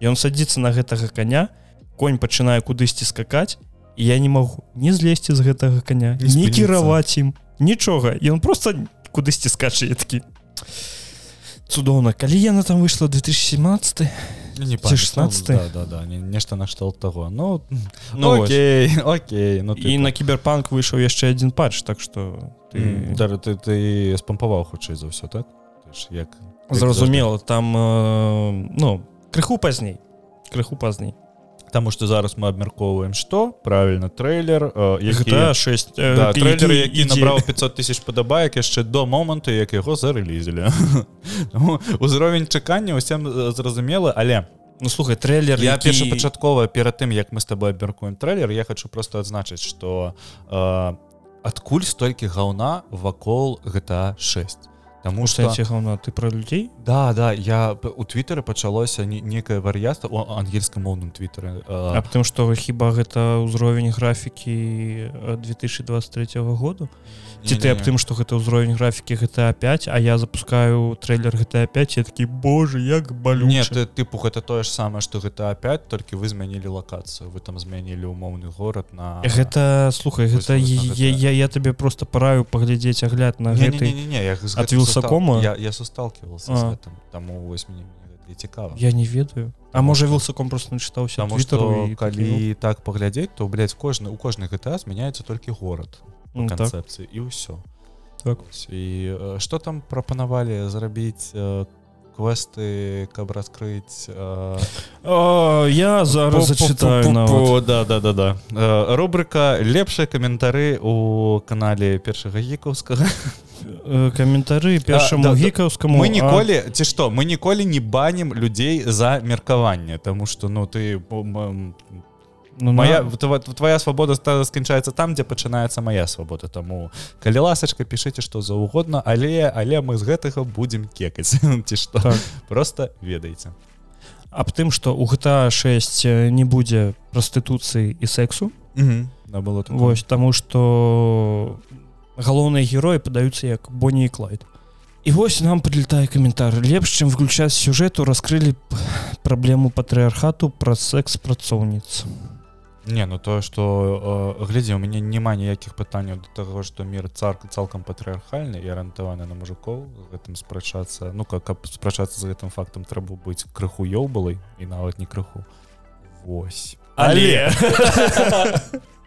Ён садзіцца на гэтага коня конь пачынае кудысьці скакаць і я не магу не злезці з гэтага коня не, не кіраваць ім нічога ён просто кудысьці скача такі цудоўна калі яна там выйшла 2017 не 16 да, да, да. нешта нашталт того. Ну, ну окей, окей ну, і на кіберпанк выйшаў яшчэ один патч так что ты mm. да, ты, ты спампаваў хутчэй за ўсё так? Ж, як зразумела там э, ну крыху пазней крыху пазней Таму што зараз мы абмяркоўваем што? Правильно трейлер які... 6 э, да, трейлер які набраў 500 тысяч падабаек яшчэ до моманту як яго зарэлізілі. Узровень чакання усім зразумелы але ну слухай трейлер я які... першапачаткова перад тым як мы с тобой абмяркуем трейлер я хочу просто адзначыць что э, адкуль столькі гаўна вакол GTA 6 Таму што гаўна ты пра людзей да да я у твиттары пачалося некае вар'яста у ангельскамоўным твиттары аб тым што хіба гэта ўзровень графікі 2023 году ці ты аб тым што гэта ўзровень графікі гэта 5 а я запускаю трейлер гэта 5 я такі Боже як балю нет ты тыпу гэта тое ж самае што гэта 5 толькі вы змянілі лакацыю вы там змянілі умоўны горад на гэта слухай гэта я, я, я табе просто параю паглядзець агляд на гэты не, не, не, не, отвілся кома? я, я состалкивался там вось мне і цікава я не ведаю. А Таму можа вілсаком просто начытаўся Таму калі так паглядзець то блядь, кожны у кожных GTA змяняецца толькі горад Ну, так. канцэпцыі і ўсё Так. Ось. і э, што там прапанавалі зрабіць э, квесты каб раскрыць э, О, я зараз зачитаю да да да да Э, рубрика лепшыя каментары у канале першага гікаўскага каментары першаму да, гікаўскаму мы ніколі ці што мы ніколі не банім людзей за меркаванне Таму што ну ты ну, моя на... тва- твоя свабода сканчаецца там дзе пачынаецца моя свабода таму калі ласачка пішыце што заўгодна але але мы з гэтага будзем кекаць. Ці што Так. просто ведаеце. Аб тым што у GTA 6 э, не будзе прастытуцыі і сексу. Да было. Вось таму што галоўныя героі падаюцца як Бонні і Клайд. І вось нам прилетае каментар. Лепш чым выключаць сюжэту раскрылі праблему патрыархату праз секс працоўніц не ну то что э, глядзі у мяне няма ніякіх пытанняў до таго что мир цар цалкам патрыархальны і арыентаваны на мужикоў гэтым спрачацца ну как каб спрачацца з гэтым фактам трэба быць крыху ёўбалай і нават не крыху. Вось. Але!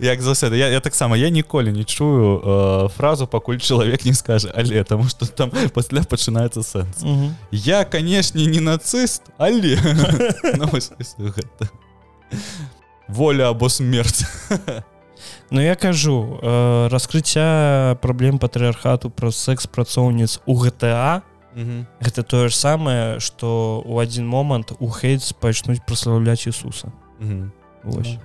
Як заўсёды я, я таксама я ніколі не чую э, фразу пакуль чалавек не скажа але таму что там пасля пачынаецца сэнс. Мгм. я канешне не нацыст але! Ну, вось, вось гэта. Воля або смерць Ну я кажу э, раскрыцця праблем патрыархату праз секс працоўніц у GTA гэта тое ж самае што у адзін момант у хейтс пачнуць праслаўляць Ісуса. Вось.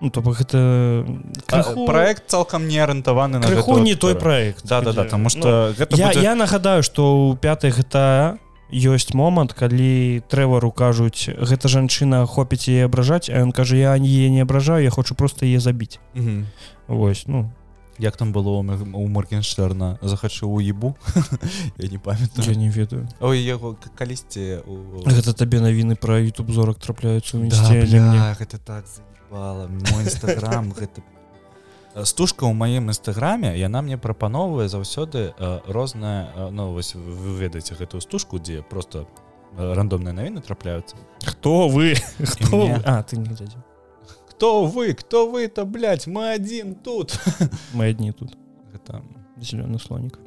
Ну то бок гэта крыху- проект цалкам не арыентаваны на крыху не той проект да да да Дзе- тому ну, что гэта я, будзе... я нагадаю што ў пятай GTA ёсць момант калі трэвару кажуць гэта жанчына хопіць яе абражаць а ён кажа я яе не абражаю я хочу просто яе забіць Мгм. Вось ну. Як там было у моргенштерна? Захачу у ебу? Я не я памятаю не ведаю. Ой яго калісьці у... гэта табе навіны пра youtube зорак трапляюцца ў Да, бля, гэта так заебала. Мой нстаграм гэта стужка ў маім нстаграме яна мне прапановвае заўсёды э, розная э, ну вось вы- ведаеце гэтую стужку дзе просто э, рандомныя навіны трапляюцца. Хто вы? Хто мне. а ты не глядзеў. Кто вы? Кто вы то блядь, мы адзін тут. Мы адні тут. Гэта... зеленый слонік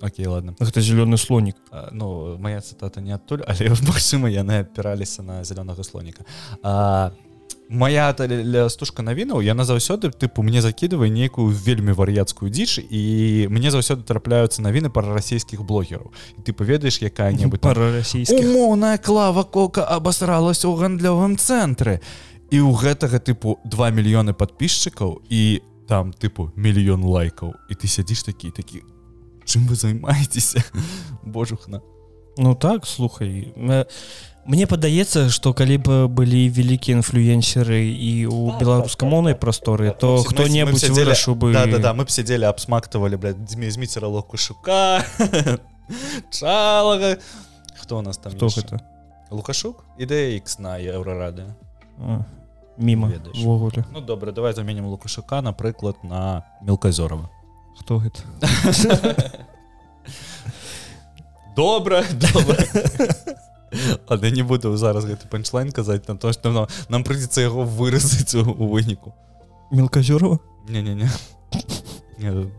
Окей ладно. Гэта зеленый слонік А, ну моя цытата не адтуль але магчыма яны апіраліся на зялёнага слоніка а, моя стужка навінаў яна заўсёды тыпу мне закидывае нейкую вельмі вар'яцкую дзіч і мне заўсёды трапляюцца навіны пара расійскіх блогераў. І ты паведаеш якая-небудзь там пара расійскіх. Умоўная клава кока абасралась у гандлёвым цэнтры і ў гэтага тыпу 2 мільёны подписчикаў і там тыпу мільён лайкаў. І ты сядзіш такі такі чым вы займаецеся? Божухна. Ну так слухай э, Мне падаецца што калі б былі вялікія інфлюенсеры і у беларускамоўнай прасторы то хто-небудзь вырашыў бы да, да, да, мы б сядзелі абсмактавалі зміцера локушука чалага хто у нас там хто гэта лукашук ідэя X на еўрарады А, міма Ведаеш. увогуле Ну добра давай заменім лукашука напрыклад на мелказорова хто гэта добра добра Але не буду зараз гэты панчлайн казаць на то што ну, нам прыйдзецца яго выразаць у, у выніку. Мелказёрова не-не-не. Не,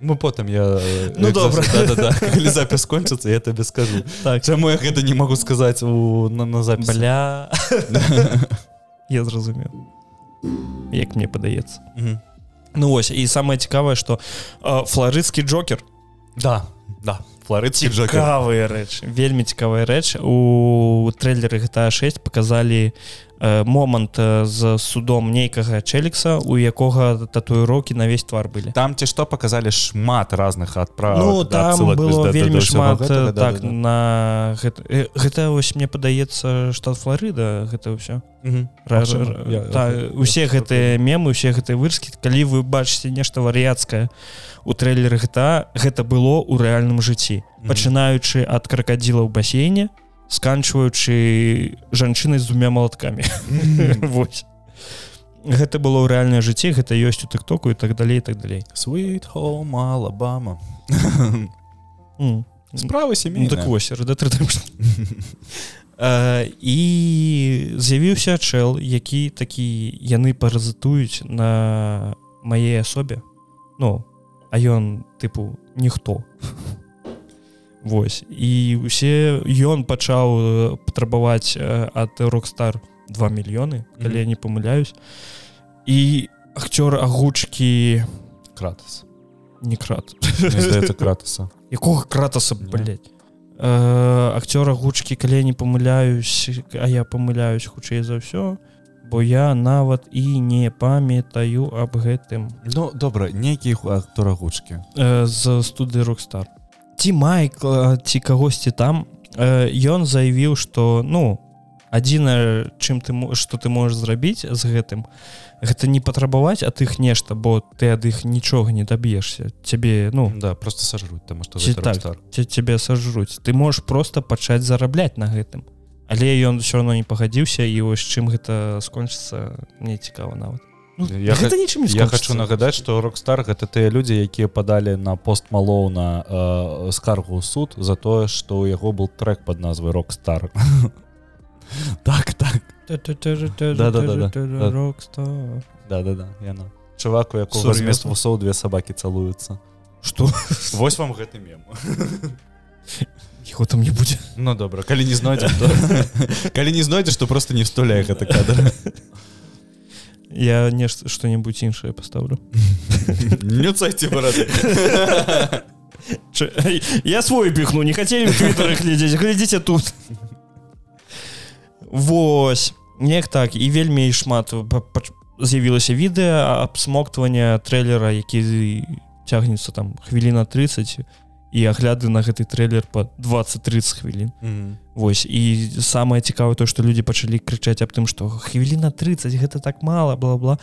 мы потым я Ну, як добра. да, да, да. запіс кончыцца я табе скажу. Так. Чаму я гэта не магу сказаць у на, на запіс бля. Я зразумеў. Як мне падаецца. Ну вось і самае цікавае што флорыцкі джокер да да флорыцкі джокер цікавыя рэч вельмі цікавая рэч у трэйлеры GTA 6 показалі э, момант з судом нейкага чэлікса у якога татуіроўкі на весь твар былі. Там ці што показалі шмат разных адправ Ну там было вельмі шмат э, так на гэта, гэта вось мне падаецца штат Флорыда гэта ўсё. Усе гэтыя мемы усе гэтыя вырскі калі вы бачыце нешта вар'яцкае у трэйлеры GTA гэта было ў рэальным жыцці. Пачынаючы ад кракадзіла ў басейне сканчваючы жанчыны з двумя малаткамі. Вось. Гэта было ў рэальнае жыцці гэта ёсць у тыктоку і так далей так далей. Sweet home Алабама М. справы Ну, сямейныя так вось. Э, і з'явіўся чэл які такі яны паразітуюць на маей асобе. Ну а ён тыпу ніхто Вось. І усе ён пачаў э, патрабаваць э, ад рокстар 2 мільёны калі Мгм. я не памыляюсь. І акцёр агучкі кратас не крат. Здаецца кратаса якога кратаса Не. блядь? Э, акцёра гучкі калі я не памыляюсь а я памыляюсь хутчэй за ўсё бо я нават і не памятаю аб гэтым. Ну добра нейкі актора гучкі э, з студы рокстар ці майкла ці кагосьці там ён заявіў что ну адзінае чым ты што ты можаш зрабіць з гэтым гэта не патрабаваць ад іх нешта бо ты ад іх нічога не даб'ешся. Цябе ну да просто сажруць там гэта так. Цябе сажруць. Ты можешь просто пачаць зарабляць на гэтым. Але ён все равно не пагадзіўся і вось чым гэта скончыцца мне цікава нават Я гэта нічым Я хочу нагадаць што рокстар гэта тыя людзі якія падалі на пост малоўна э, скаргу ў суд за тое што ў яго был трек под назвай рокстар так так. Да-да-да-да. Rockstar. да. Да да яна. Чувак у якога замест вусоў две сабакі цалуюцца. Что Вось вам гэты мем. Яго там не будзе. Ну добра калі не знойдзем то... калі не знойдзеш то просто не встуляй гэты кадр я нешта что-нибудь іншае поставлю. Не цайце барады я свой піхну не хацелі глядзець глядзіце тут. Вось. Неяк так і вельмі шмат. З'явілася відэа абсмоктвання трэйлера які цягнецца там хвіліна 30 і агляды на гэты трэйлер по 20-30 хвілін Вось і самае цікавае то што людзі пачалі крычаць аб тым што хвіліна 30 гэта так мала бла-бла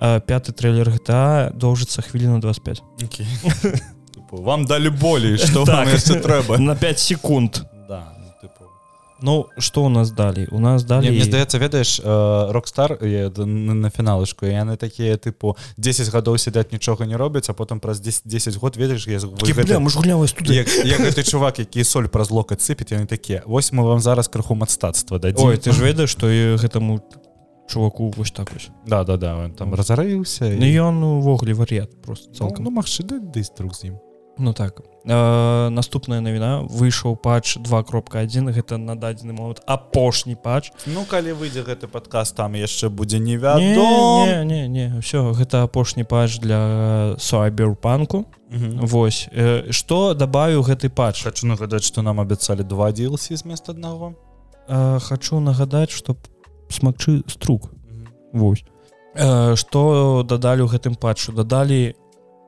пяты трэйлер гэта доўжыцца хвіліна 25 Окей. Типу, вам далі болей што Так. яшчэ трэба на 5 секунд. Ну што у нас далей у нас далей мне здаецца ведаеш рокстар на, на фіналышку яны такія тыпу 10 гадоў сядаць нічога не робяць а потым праз 10 10 год ведаеш я студыя як, як гэты чувак які соль праз локаць сыпет? Яны такія вось мы вам зараз крыху мастацтва дадзім Ой ты ж ведаеш што і гэтаму чуваку вось так вось да да да он там разарыўся Ну ён увогуле вар'ят просто ну, цалкам ну магчы да дыструк з ім Ну так э, наступная навіна выйшаў патч 2.1 гэта на дадзены момант апошні патч. Ну калі выйдзе гэты падкаст там яшчэ будзе не, невядом. Не, не, не все гэта апошні патч для сайберпанку Вось. Э, што дабавіў гэты патч? Хочу нагадаць што нам абяцалі два DLC змест аднаго э, хочу нагадаць што смакчы струк. Вось. Э, што дадалі ў гэтым патчу? Дадалі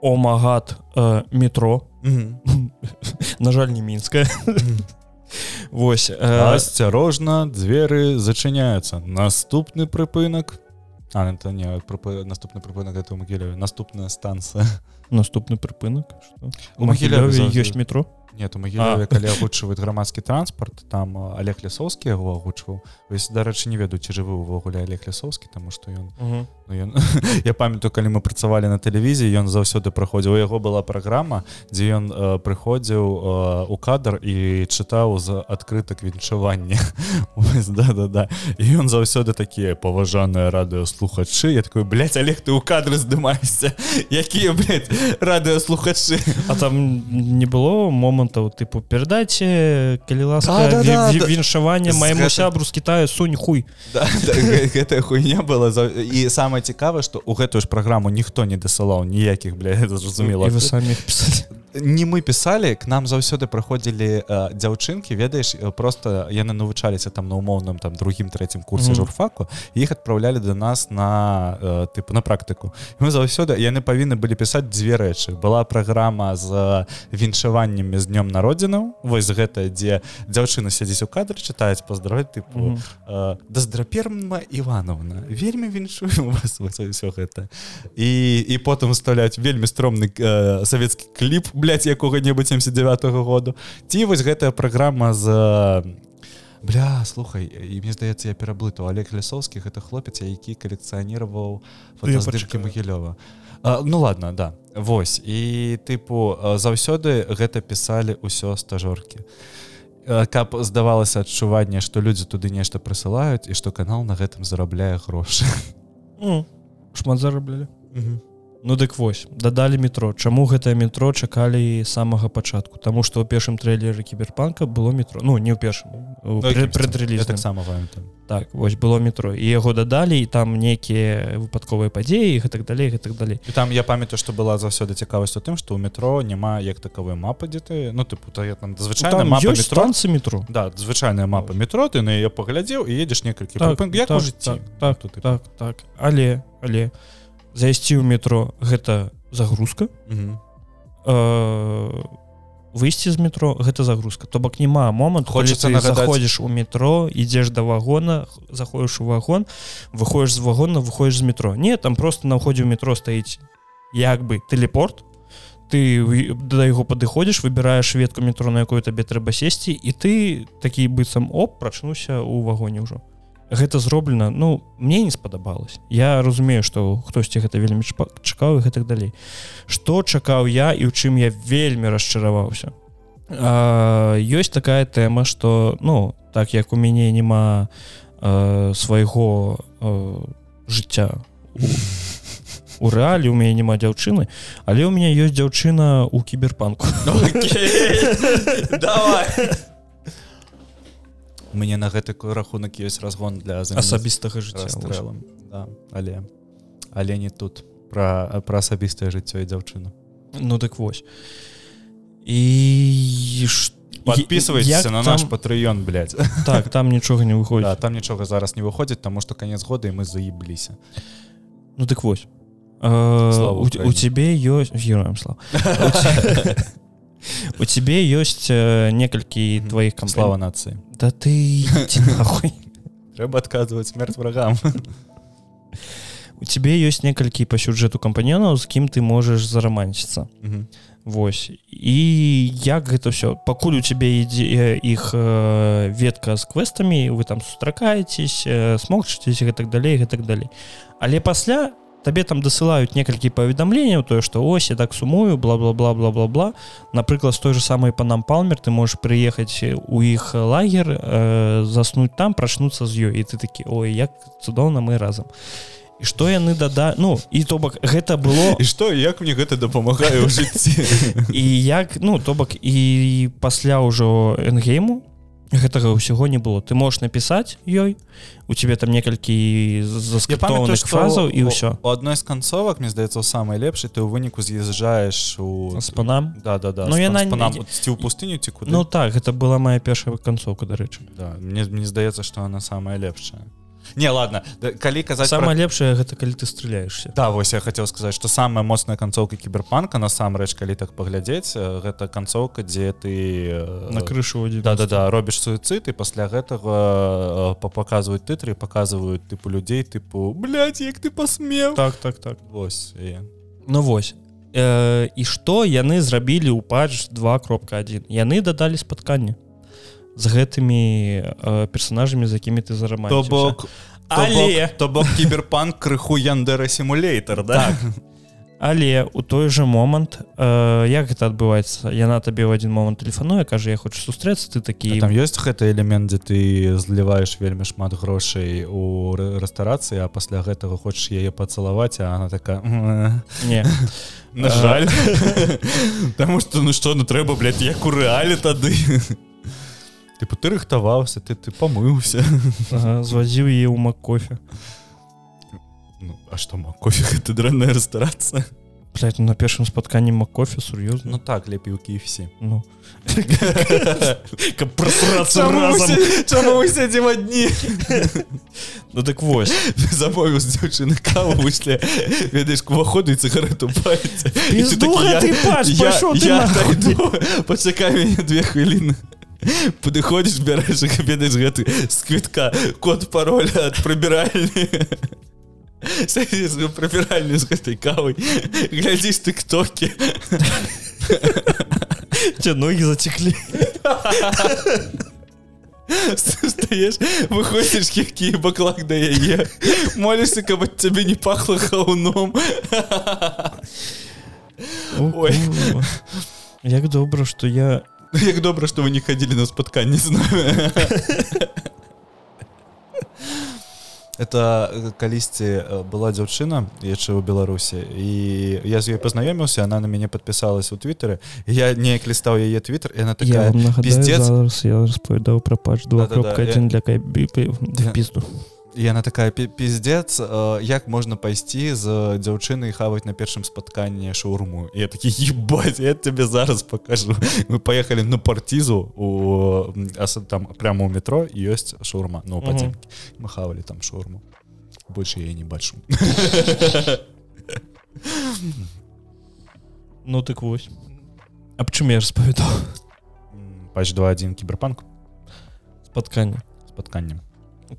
омагат э, метро. На жаль не мінская Вось э, асцярожна дзверы зачыняюцца наступны прыпынак а это не прыпы- наступны прыпынак это могіле наступная станцыя наступны прыпынак што? У Магілёве за- ёсць метро нет у могіле калі агучваюць грамадскі транспарт там олег лясоўскі яго агучваў. Вось дарэчы не ведаю ці жывы увогуле олег лясоўскі таму што ён ну, ён я памятаю калі мы працавалі на тэлевізіі ён заўсёды праходзіў. У яго была праграма дзе ён э, прыходзіў э, у кадр і чытаў з адкрытак віншавання. Да да да і ён заўсёды такія паважаныя радыёслухачы. Я такой блядь, олег ты ў кадры здымаешся? Якія радыёслухачы? А там не было момантаў тыпу перадайце калі ласка Да, да, да, ві- да. ві- віншаванне З майму гэтым- сябру з Китаю сунь хуй. Да, да, гэ- гэтая хуйня была за... і самае цікавае што у гэтую ж праграму ніхто не дасылаў ніякіх бля зразумела. І вы самі іх пісалі не мы пісалі к нам заўсёды прыходзілі э, дзяўчынкі ведаеш э, просто яны навучаліся там на умоўным там другім трэцім курсе Мгм. журфаку іх адпраўлялі до нас на э, тыпу на практыку мы заўсёды яны павінны былі пісаць дзве рэчы была праграма з віншаваннямі з днём народзінаў вось гэта дзе дзяўчына сядзіць у кадры чытаюць паздраваць тыпу Мгм. э, даздраперма Івановна вельмі віншую вас все гэта і і потым устаўляць вельмі стромны э, савецкі кліп блядь, якога-небудзь 79 -го году. Ці вось гэтая праграма з бля слухай і мне здаецца я пераблыту. Олег лясоўскіх это хлопец які калекцыяніраваў фотаздымкі магілёва Ну ладно да Вось. І тыпу заўсёды гэта пісалі ўсё стажоркі. Каб здавалася адчуванне што людзі туды нешта прысылаюць і што канал на гэтым зарабляе грошы. Шмат зараблялі Ну дык вось дадалі метро. Чаму гэтае метро чакалі самага пачатку? Таму што ў першым трэйлеры кіберпанка было метро. Ну не ў першым предрэліз таксама так вось было метро. І яго дадалі і там нейкія выпадковыя падзеі і так далей і так далей. І там я памятаю што была заўсёды цікавасць у тым што ў метро няма як такавой мапы дзе ты ну тыпу там звычайна станцы метро. да звычайная мапа метро ты на яе паглядзеў і едзеш некалькі. Так, так, так, так, так, так, так, так. Але але у зайсці ў метро гэта загрузка. Э, выйсці з метро гэта загрузка. То бок няма момант хочется заходзіш у метро ідзеш да вагона заходишь у вагон выходишь з вагона выходишь з метро. Не там просто на ўходзе ў метро стаіць як бы телепорт ты да яго падыходзіш выбіраеш ветку метро на якую табе трэба сесці і ты такі быццам оп прачнуся ў вагоне ўжо гэта зроблена ну мне не спадабалось. Я разумею что хтосьці гэта вельмі чакаў і гэтак далей. Что чакаў я і ў чым я вельмі расчараваўся? Ёсць такая тэма что ну так як у мяне няма свайго жыцця у рэалі у мяне няма дзяўчыны але у меня ёсць дзяўчына у кіберпанку давай мне на гэты рахунак ёсць разгон для асабістага жыцця да, але але не тут про пра асабістае жыццё і дзяўчыну ну дык вось. І подписывайся на наш там... патрыён так там нічога не выходит. Да, там нічога зараз не выходзіць таму што канец года і мы заебліся ну дык вось. У, у тебе ёсць героем слава. У тебе ёсць э, некалькі твоих камслава нацыі да ты трэба адказваць смерть врагам. У тебе ёсць некалькі па сюжэту кампаньёнаў з кім ты можаш зараманціцца Вось. І як гэта все пакуль у цябе ідзе іх э, ветка з квестамі вы там сустракаецесь э, смогчыцесь гэтак далей гэтак далей але пасля табе там дасылаюць некалькі паведамленняў тое што ось я так сумую бла-бла-бла бла-бла-бла напрыклад з той же самай панам палмер ты можешь прыехаць у іх лагер э, заснуць там прачнуцца з ёй і ты такі ой як цудоўна мы разам і што яны дада ну і то бок гэта было і што як мне гэта дапамагае ў жыцці і як ну то бок і пасля ўжо энгейму гэтага ўсяго не было. Ты можешь напісаць ёй у тебе там некалькі заскаптованых фразаў і ўсё. у адной з канцовак мне здаецца самай лепшай ты ў выніку з'язджаеш у спанам да да да ну яна ці ў пустыню ці куды? Ну так гэта была моя першая канцоўка дарэчы. Да, мне мне здаецца што она самая лепшая не ладно да, калі казаць самое про... лепшае гэта калі ты стреляешься да вось я хотел сказаць что самая моцная канцоўка кіберпанка насамрэч калі так паглядзець гэта канцоўка дзе ты на крышу да да да робіш суіцид і пасля гэтага па паказваюць тытры паказваюць тыпу людзей тыпу як ты пасмеў так так так. Вось і... ну вось. Э, і што яны зрабілі ў патч 2 кропка 1 яны дадалі спатканне з гэтымі э, персонажамі за якімі ты зарама то бок але! то бок кіберпанк крыху яндера симулятор да? Так. але у той же момант э, як гэта адбываецца? Яна табе ў адзін момант тэлефануе кажа я хочу сустрэцца ты такі там ёсць гэты элемент дзе ты зліваеш вельмі шмат грошай у рэстарацыі а пасля гэтага хочаш яе пацалаваць а она такая не. На жаль. Таму что ну што ну трэба як у рэалі тады тыпу ты рыхтаваўся ты ты памыўся ага, звазіў е ў макофе ну, А што макофе гэта дрэнная рэстарацыя Блядь, ну, на першым спатканні макофе сур'ёзна Ну так лепей у кіфсі ну. Сядзім дні Ну так вось. Забою з дзяўчыны каву вышле ведаеш уваходу і цыгарету пачакай мяне две хвіліны падыходзіш бярэш ведаеш гэты з квітка код пароля ад прыбіральні прыбіральні з гэтай кавай глядзіш ты ктокі ногі зацеклі стаеш выходзіш які баклак да яе. Молішся каб ад цябе не пахло хауном Ой. Як добра, што я як добра што вы не хадзілі на спатканне з нами это э, калісьці э, была дзяўчына яшчэ ў беларусі і я з ёй пазнаёміўся она на мяне подпісалась у твиттеры я неяк лістаў яе твиттер яна такая пиздец я распавядаў пра пач два кропка один для пізду і она такая пиздец э, як можна пайсці з дзяўчынай хаваць на першым спатканні шаурму? Я такі ебать я тебе зараз покажу мы поехали на партизу у там прямо у метро ёсць шаурма но ну, угу. мы хавалі там шаурму. Больше я не бачу. Ну так вось А чым я распавядаў пач 21 кіберпанк спатканне спатканнем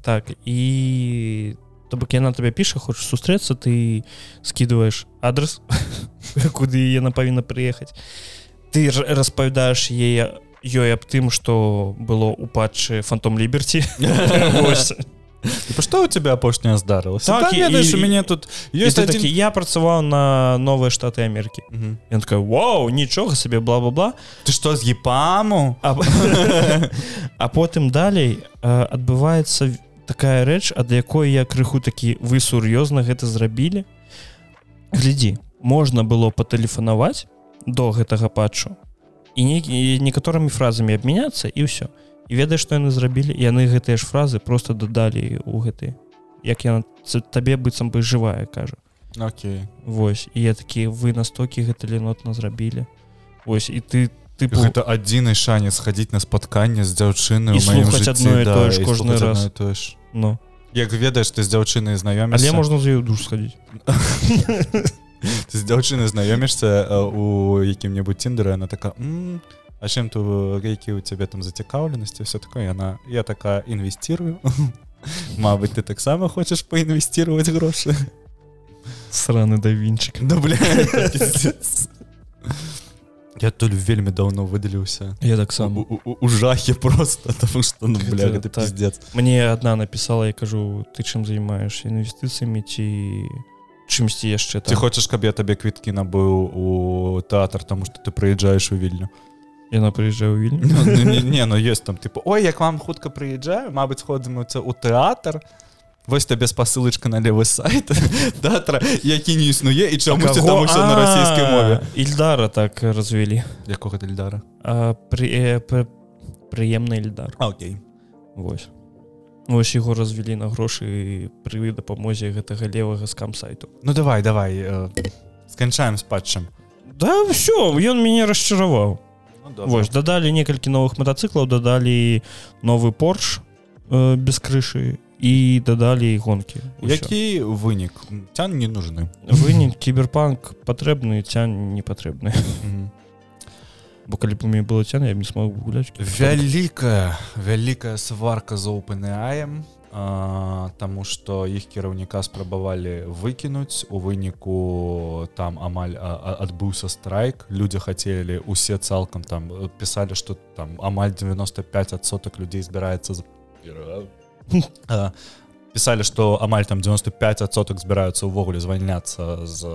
так і то бок яна табе піша хочаш сустрэцца ты скидываешь адрес куды яна павінна прыехаць. Ты распавядаеш яе ёй аб тым что было у патчы фантом ліберці что у тебя апошняя здарылася? Так, і, і, мяне тут ёсць один... такі я працаваў на новыя штаты Америки я такая Вау нічога сабе бла-бла-бла ты что з епаму? А, а потым далей адбываецца такая рэч ад якой я крыху такі вы сур'ёзна гэта зрабілі? Глядзі можна было патэлефанаваць до гэтага патчу і не некаторымі фразамі абмяняцца і ўсё. І ведаеш што яны зрабілі? Яны гэтыя ж фразы просто дадалі у гэты як яна табе быццам бы жывая кажа. Окей. Вось і я такі вы настокі гэта ленотна зрабілі Вось і ты ты гэта адзіны шанец хадзіць на спатканне з дзяўчыны адно да, кожны раз то ж Ну як ведаеш ты з дзяўчынай знаём але можна з ёю душ схадзіць з дзяўчыны знаёмішся у якім-небудзь тиндеры она такая а чым то які у цябе там зацікаўленасці все такое яна я такая інвесtirую Мабыць ты таксама хочаш паінвесціировать грошы сраны да вінчик да, бля, я толь вельмі даўно выдаліўся я таксама у жахе просто потому что ну, бля, гэта, так. пиздец. Мне одна написала я кажу ты чым займаешь інвестыцыямі ці чымсьці яшчэ ты хочаш каб я табе квіткі набыў у тэатр тому что ты прыязджаешь у вільню яна прыязджае ў вільню ну, ну, не, не ну ёсць там типа ой як вам хутка прыязджаю Мабыць ходзімуцца ў тэатр вось табе спасылачка на левы сайт. Датра які не існуе і чаму на расійскай мове ільдара так развялі якога ільдара? Пры прыемны ільдар. Окей. Вось Вось яго развялі на грошы пры дапамозе гэтага левага скам сайту Ну давай давай сканчаем з патчам Да ўсё ён мяне расчараваў. Ну, Вось дадалі некалькі новых матацыклаў дадалі новы порш э, без крышы і дадалі гонкі які вынік? Цян не нужны. Вынік кіберпанк патрэбны цян не патрэбны бо калі б мяне было цяна я не смог гуляць вялікая вялікая сварка за опенаем Таму што іх кіраўніка спрабавалі выкінуць у выніку там амаль адбыўся страйк. Людзі хацелі усе цалкам там. Пісалі што там амаль 95соток людзей збіраецца пісалі што амаль там 95соток збіраюцца ўвогуле звальняцца з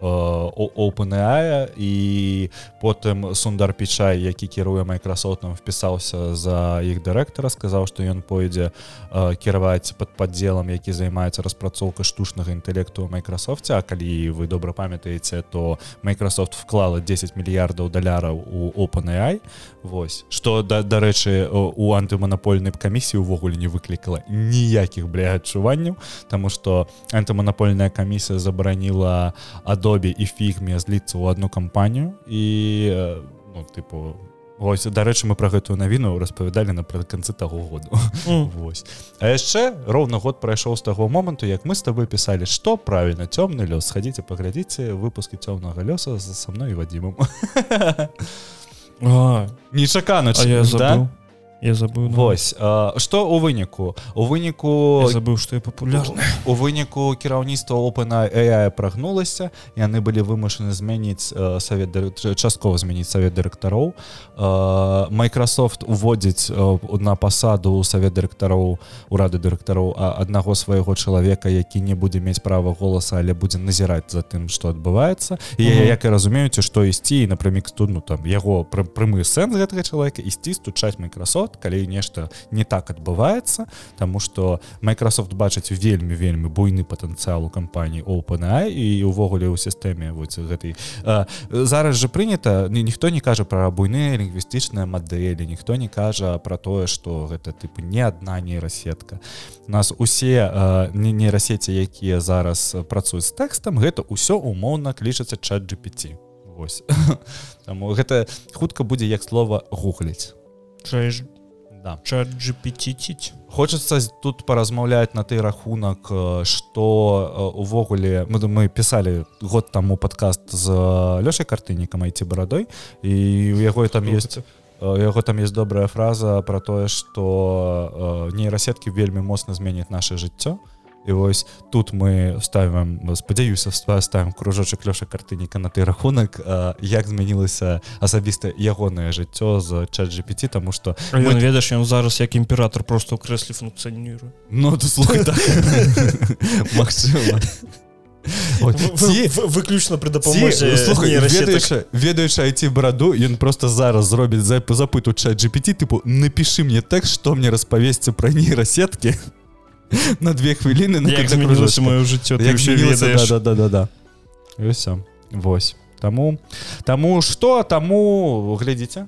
OpenAI і потым Сундар Пічай які кіруе Майкрасотам впісаўся за іх дырэктара сказаў што ён пойдзе кіраваць под падзелам які займаецца распрацоўкай штучнага інтэлекту Майкрасофце А калі вы добра памятаеце то Майкрасофт вклала 10 мільярдаў даляраў у OpenAI Вось. Што да, дарэчы у антыманапольнай камісіі ўвогуле не выклікала ніякіх бля адчуванняў Таму што антыманапольная камісія забараніла адо Adobe і фігме зліцца ў одну кампанію і ну, тыпу ось дарэчы мы пра гэтую навіну распавядалі напрыканцы таго году. Mm. Вось. А яшчэ роўна год прайшоў з таго моманту як мы з тобой пісалі што правільна цёмны лёс. Хадзіце паглядзіце выпускі цёмнага лёса за са мной вадзімам нечакана я да? Я забыл Вось что у выніку? У выніку забыў что я папулярны у выніку кіраўніцтва опена прагнулася яны былі вымушаны змяніць совет часткова змяніць совет дырэктароў Microsoft уводзіць на пасаду совет дырэктароў урады дырэктароў аднаго свайго чалавека які не будзе мець права голаса але будзе назіраць за тым что адбываецца. І я як і разумеюце што ісці напрямік тут ну там яго прямы сэнс гэтага чалавека ісці стучаць Microsoft калі нешта не так адбываецца Таму что Microsoft бачыць вельмі вельмі буйны патэнцыял у кампаніі OpenAI і увогуле ў сістэме гэтай. Зараз же прынята ніхто не кажа пра буйныя лінгвістычныя мадэлі ніхто не кажа про тое что гэта тыпу не одна нейрасетка. Нас усе не нейрасеці якія зараз працуюць з тэкстам гэта ўсё умоўна клічацца чат GPT Таму гэта хутка будзе як слова гугліць да. чат GPT хочется тут паразмаўляць на той рахунак что увогуле мы мы писали год таму подкаст з лёшай картынікам айці барадой і у яго там есть яго там есть добрая фраза про тое что нейрасеткі вельмі моцна зменіць наше жыццё і вось тут мы ставім спадзяюся ставім кружочак лёша картыніка на ты рахунак як змянілася асабіста ягонае жыццё з чат GPT тому что мы... ведаш ён зараз як імператор просто ў крэсле функцыянірую Ну так. Мачыма выключна пры дапамозе ведаючы айці бараду ён просто зараз зробіць за запыту чат GPT тыпу напішы мне тэкст што мне распавесці пра нейрасеткі на две хвіліны маё жыццё да да да все Вось. Таму таму что таму глядзіце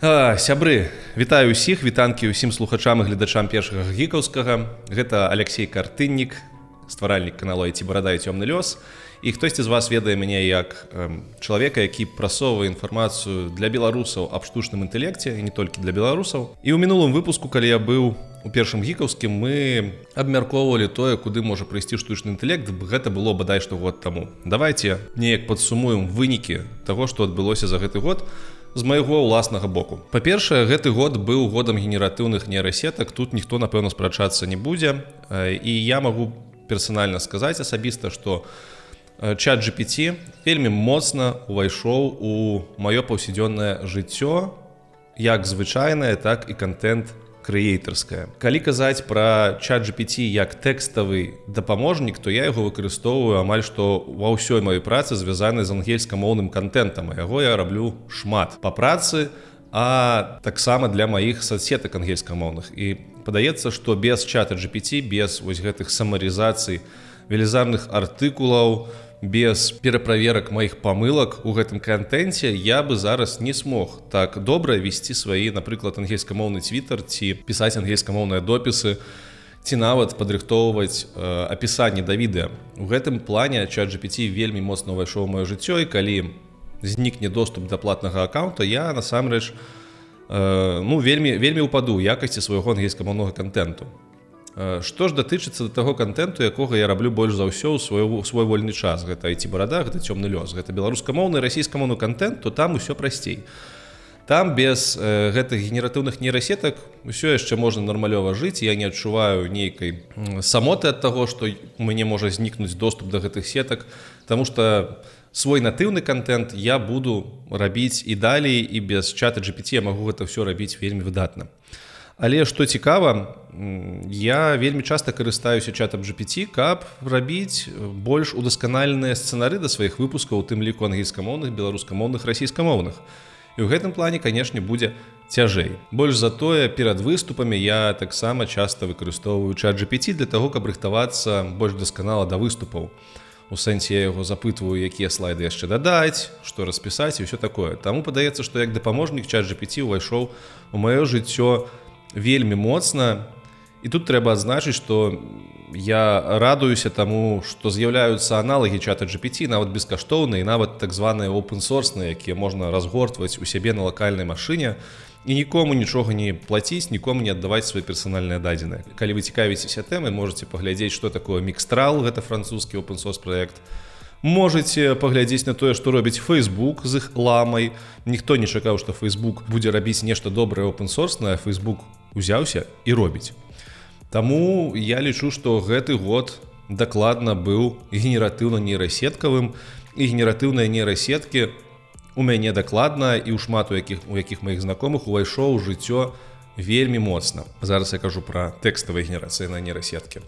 сябры вітаю усіх вітанкі ўсім слухачам і гледачам першага гікаўскага. Гэта Алексей картыннік стваральнік каналу ці барада цёмны лёс і хтосьці з вас ведае мяне як э, чалавека які прасоўвае інфармацыю для беларусаў аб штучным інтэлекце і не толькі для беларусаў і ў мінулым выпуску калі я быў у першым гікаўскім мы абмяркоўвалі тое куды можа прыйсці штучны інтэлект гэта было бадай што год таму давайте неяк падсумуем вынікі таго што адбылося за гэты год з майго ўласнага боку. Па-першае гэты год быў годам генератыўных нейрасетак. Тут ніхто напэўна спрачацца не будзе. І я магу персанальна сказаць асабіста што э, чат GPT вельмі моцна увайшоў у маё паўсядзённае жыццё як звычайнае так і контент крэейтарская калі казаць пра чат GPT як тэкставы дапаможнік то я яго выкарыстоўваю амаль што ва ўсёй маёй працы звязаны з ангельскамоўным контентам яго я раблю шмат па працы а таксама для маіх соцсетак ангельскамоўных. І падаецца што без чата GPT без вось гэтых самарызацый велізарных артыкулаў без пераправерак маіх памылак у гэтым кантэнце я бы зараз не смог так добра весці свае напрыклад ангельскамоўны твиттер ці пісаць ангельскамоўныя допісы ці нават падрыхтоўваць э, апісанне да відэа у гэтым плане чат GPT вельмі моцна ўвайшоў маё жыццё і калі знікне доступ да платнага аккаунта я насамрэч Э, ну вельмі вельмі ўпаду якасці свайго ангельскамоўнага контенту Што ж датычыцца да таго контенту якога я раблю больш за ўсё ў свой, свой вольны час? Гэта ці барада гэта цёмны лёс. Гэта беларускамоўны расійскамоўны контент то там усё прасцей. Там без э, гэтых генератыўных нейрасетак ўсё яшчэ можна нармалёва жыць. Я не адчуваю нейкай самоты ад таго што мне можа знікнуць доступ да гэтых сетак. Таму что у свой натыўны контент я буду рабіць і далей і без чата GPT я магу гэта все рабіць вельмі выдатна. Але што цікава я вельмі часта карыстаюся чатам GPT каб рабіць больш удасканальныя сцэнары да сваіх выпускаў тым ліку ангельскамоўных беларускамоўных расійскамоўных. І ў гэтым плане канешне будзе цяжэй. Больш затое перад выступамі я таксама часта выкарыстоўваю чат GPT для того каб рыхтавацца больш дасканала да выступаў. У сэнсе я яго запытваю якія слайды яшчэ дадаць што распісаць і ўсё такое. Таму падаецца што як дапаможнік час GPT увайшоў у маё жыццё вельмі моцна і тут трэба адзначыць што я радуюся таму што з'яўляюцца аналагі чата GPT нават бескаштоўныя нават так званыя open-сорсныя якія можна разгортваць у сябе на лакальнай машыне і нікому нічога не плаціць нікому не аддаваць свае персанальныя дадзеныя. Калі вы цікавіцеся тэмы можете паглядзець что такое мікстрал гэта французскі open-сос проект можете паглядзець на тое што робіць Facebook з іх ламай. Ніхто не чакаў што Facebook будзе рабіць нешта добрае опенсорснае Facebook узяўся і робіць Таму я лічу што гэты год дакладна быў генератыўна нейрасеткавым і генератыўныя нейрасеткі у мяне дакладна і ў шмат у якіх у якіх маіх знакомых увайшоў жыццё вельмі моцна. Зараз я кажу пра тэкставыя генерацыі на нейрасеткі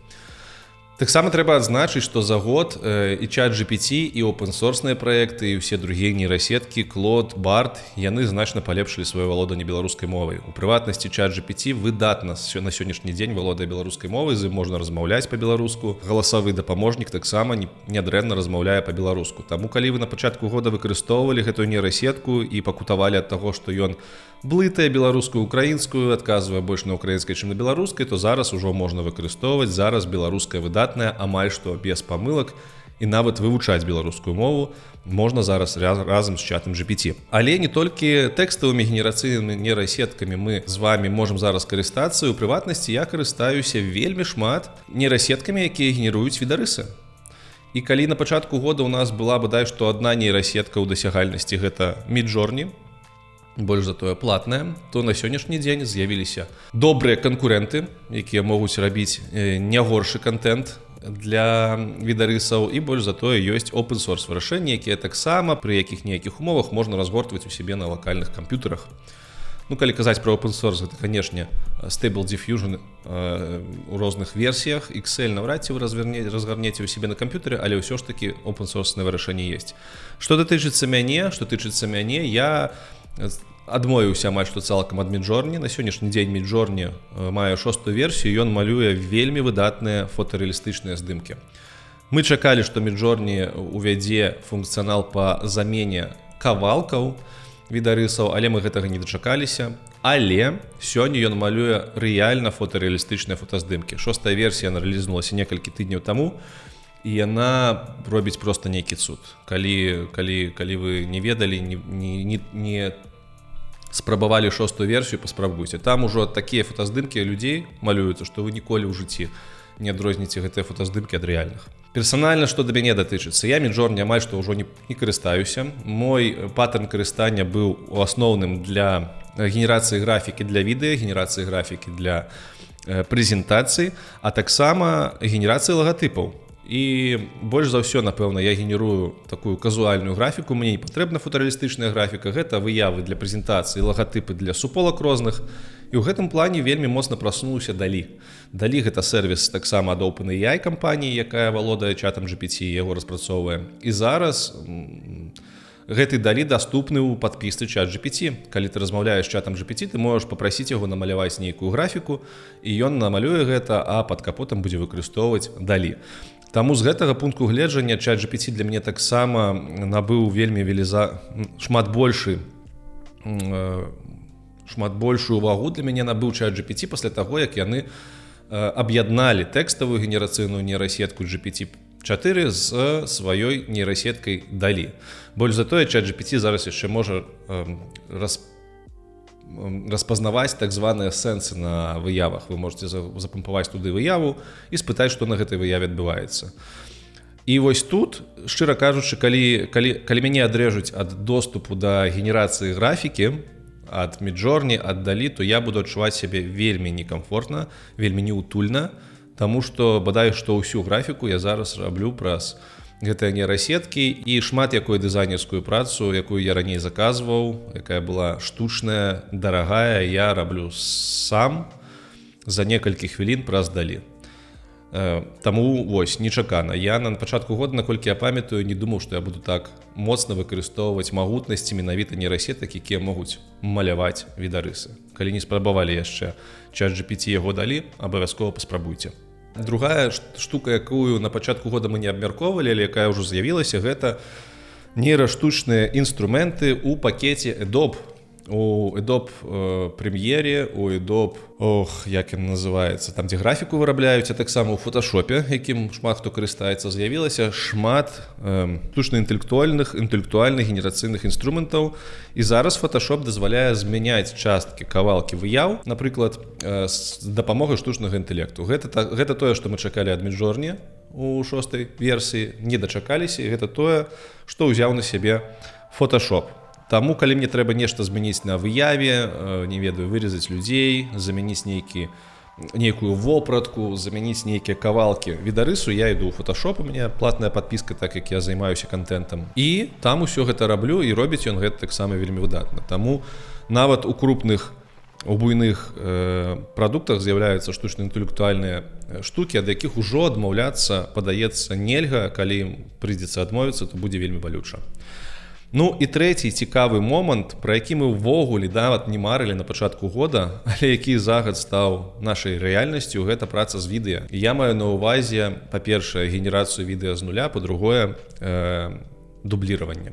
таксама трэба адзначыць што за год э, і чат GPT і опенсорсныя праекты і ўсе другія нейрасеткі клод барт яны значна палепшылі сваё валоданне беларускай мовай. У прыватнасці чат GPT выдатна все на сённяшні дзень валодае беларускай мовы з можна размаўляць па-беларуску. Галасавы дапаможнік таксама нядрэнна размаўляе па-беларуску. Таму калі вы на пачатку года выкарыстоўвалі гэтую нейрасетку і пакутавалі ад таго што ён у блытая беларускую украінскую адказвае больш на украінскай чым на беларускай то зараз ужо можна выкарыстоўваць. Зараз беларуская выдатная амаль што без памылак. І нават вывучаць беларускую мову можна зараз разам з чатам GPT але не толькі тэкставымі генерацыйнымі нейрасеткамі мы з вами можемм зараз карыстацца. У прыватнасці я карыстаюся вельмі шмат нейрасеткамі якія генеруюць відарысы. І калі на пачатку года у нас была бадай што адна нейрасетка ў дасягальнасці гэта міджорні больш затое платная то на сённяшні дзень з'явіліся добрыя канкурэнты якія могуць рабіць не горшы контент для відарысаў і больш затое ёсць open-source вырашэнні якія таксама пры якіх ніякіх умовах можна разгортваць у сябе на лакальных камп'ютарах. Ну калі казаць про open-source гэта канешне stable diffusion у розных версіях Excel наўрад ці вы разверне разгарнеце ў сябе на камп'ютары але ўсё ж таки open-source вырашэнне есть что датычыцца мяне что тычыцца мяне я адмовіўся амаль што цалкам ад міджорні. На сённяшні дзень міджорні мае шостую версію. Ён малюе вельмі выдатныя фотарэалістычныя здымкі. Мы чакалі што міджорні увядзе функцыянал па замене кавалкаў відарысаў але мы гэтага не дачакаліся. Але сёння ён малюе рэальна фотарэалістычныя фотаздымкі. Шостая версія аналізнулася некалькі тыдняў таму і яна робіць просто нейкі цуд. Калі калі калі вы не ведалі не, не, не спрабавалі шостую версію паспрабуйце там ужо такія фотаздымкі людзей малююцца што вы ніколі ў жыцці не адрозніце гэтыя фотаздымкі ад рэальных персанальна што да мяне датычыцца я міджор не амаль што ўжо не, не карыстаюся мой паттерн карыстання быў у асноўным для генерацыі графікі для відэа генерацыі графікі для прэзентацыі а таксама генерацыі лагатыпаў і больш за ўсё напэўна я генерую такую казуальную графіку. Мне не патрэбна футуралістычная графіка. Гэта выявы для прэзентацыі лагатыпы для суполак розных. І ў гэтым плане вельмі моцна прасунуўся далі. Далі гэта сервіс таксама адоўпаны яй кампаніі якая валодае чатам GPT яго распрацоўвае. І зараз гэты далі даступны ў падпісцы чат GPT калі ты размаўляеш чатам GPT ты можаш попрасіць яго намаляваць нейкую графіку і ён намалюе гэта а под капотам будзе выкарыстоўваць далі Таму з гэтага пункту гледжання чат GPT для мяне таксама набыў вельмі веліза шмат большы шмат большую увагу для мяне набыў чат GPT пасля таго як яны аб'ядналі тэкставую генерацыйную нейрасетку GPT 4 з сваёй нейрасеткай далі. Больш затое чат GPT зараз яшчэ можа распа распазнаваць так званыя сэнсы на выявах. Вы можете запампаваць туды выяву і спытаць што на гэтай выяве адбываецца. І вось тут шчыра кажучы калі калі калі мяне адрэжуць ад доступу да генерацыі графікі ад міджорні аддалі то я буду адчуваць сябе вельмі некамфортна вельмі неутульна Таму што бадай што ўсю графіку я зараз раблю праз у гэтыя нейрасеткі і шмат якой дызайнерскую працу якую я раней заказваў якая была штучная дарагая я раблю сам за некалькі хвілін праз далі. Э, Таму вось нечакана. Я на пачатку года наколькі я памятаю не думаў што я буду так моцна выкарыстоўваць магутнасці менавіта нейрасетак якія могуць маляваць відарысы. Калі не спрабавалі яшчэ чат GPT яго далі абавязкова паспрабуйце другая штука якую на пачатку года мы не абмяркоўвалі але якая ўжо з'явілася гэта нейраштучныя інструменты у пакеце Adobe у эдоп э, прэм'ере у эдоп ох як ім называется там дзе графіку вырабляюць а таксама у фотошопе якім шмат хто карыстаецца з'явілася шмат тушна інтэлектуальных інтэлектуальных генерацыйных інструментаў і зараз фотошоп дазваляе змяняць часткі кавалкі выяў напрыклад з дапамогай штучнага інтэлекту гэта так гэта тое што мы чакалі ад міжжорні у шостой версіі не дачакаліся гэта тое што ўзяў на сябе фотошоп Таму калі мне трэба нешта змяніць на выяве, э, не ведаю выразаць людзей, замяніць нейкі нейкую вопратку, замяніць нейкія кавалкі відарысу, я іду ў фотошоп у мяне платная подпіска, так як я займаюся контентам. І там усё гэта раблю і робіць ён гэта таксама вельмі выдатна. Таму нават у крупных у буйных э, прадуктах з'яўляюцца штучна інтэлектуальныя э, штукі, ад якіх ужо адмаўляцца падаецца нельга, калі ім прыйдзецца адмовіцца, то будзе вельмі балюча. Ну і трэці цікавы момант, пра які мы ўвогуле нават не марылі на пачатку года, але які загад стаў нашай рэальнасцю, гэта праца з відэа. Я маю на ўвазе, па-першае, генерацыю відэа з нуля, па-другое э, дубліраванне.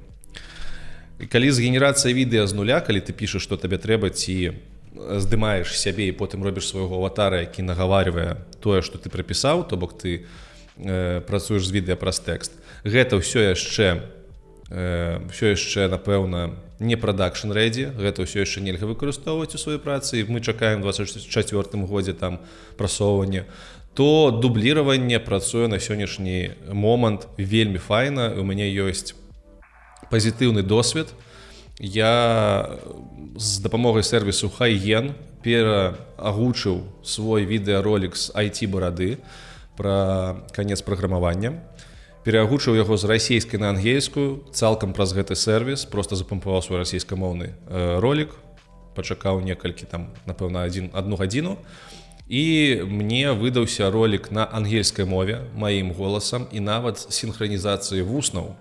Калі з генерацыя відэа з нуля, калі ты пішаш, што табе трэба ці здымаеш сябе і потым робіш свайго аватара, які нагаварвае тое, што ты прапісаў, то бок ты э, працуеш з відэа праз тэкст. Гэта ўсё яшчэ ўсё яшчэ напэўна не прадакшн рэдзі гэта ўсё яшчэ нельга выкарыстоўваць у сваёй працы мы чакаем 24 годзе там прасоўванне то дубліраванне працуе на сённяшні момант вельмі файна. У мяне ёсць пазітыўны досвед. Я з дапамогай сервісу хайген пераагучыў свой відэаролік з айти барады пра канец праграмавання перагучыў яго з расійскай на ангельскую цалкам праз гэты сервіс просто запампаваў свой расійскамоўны э, ролик пачакаў некалькі там напэўна адзін одну гадзіну і мне выдаўся ролик на ангельскай мове маім голасам і нават синхронізацыі вуснаў.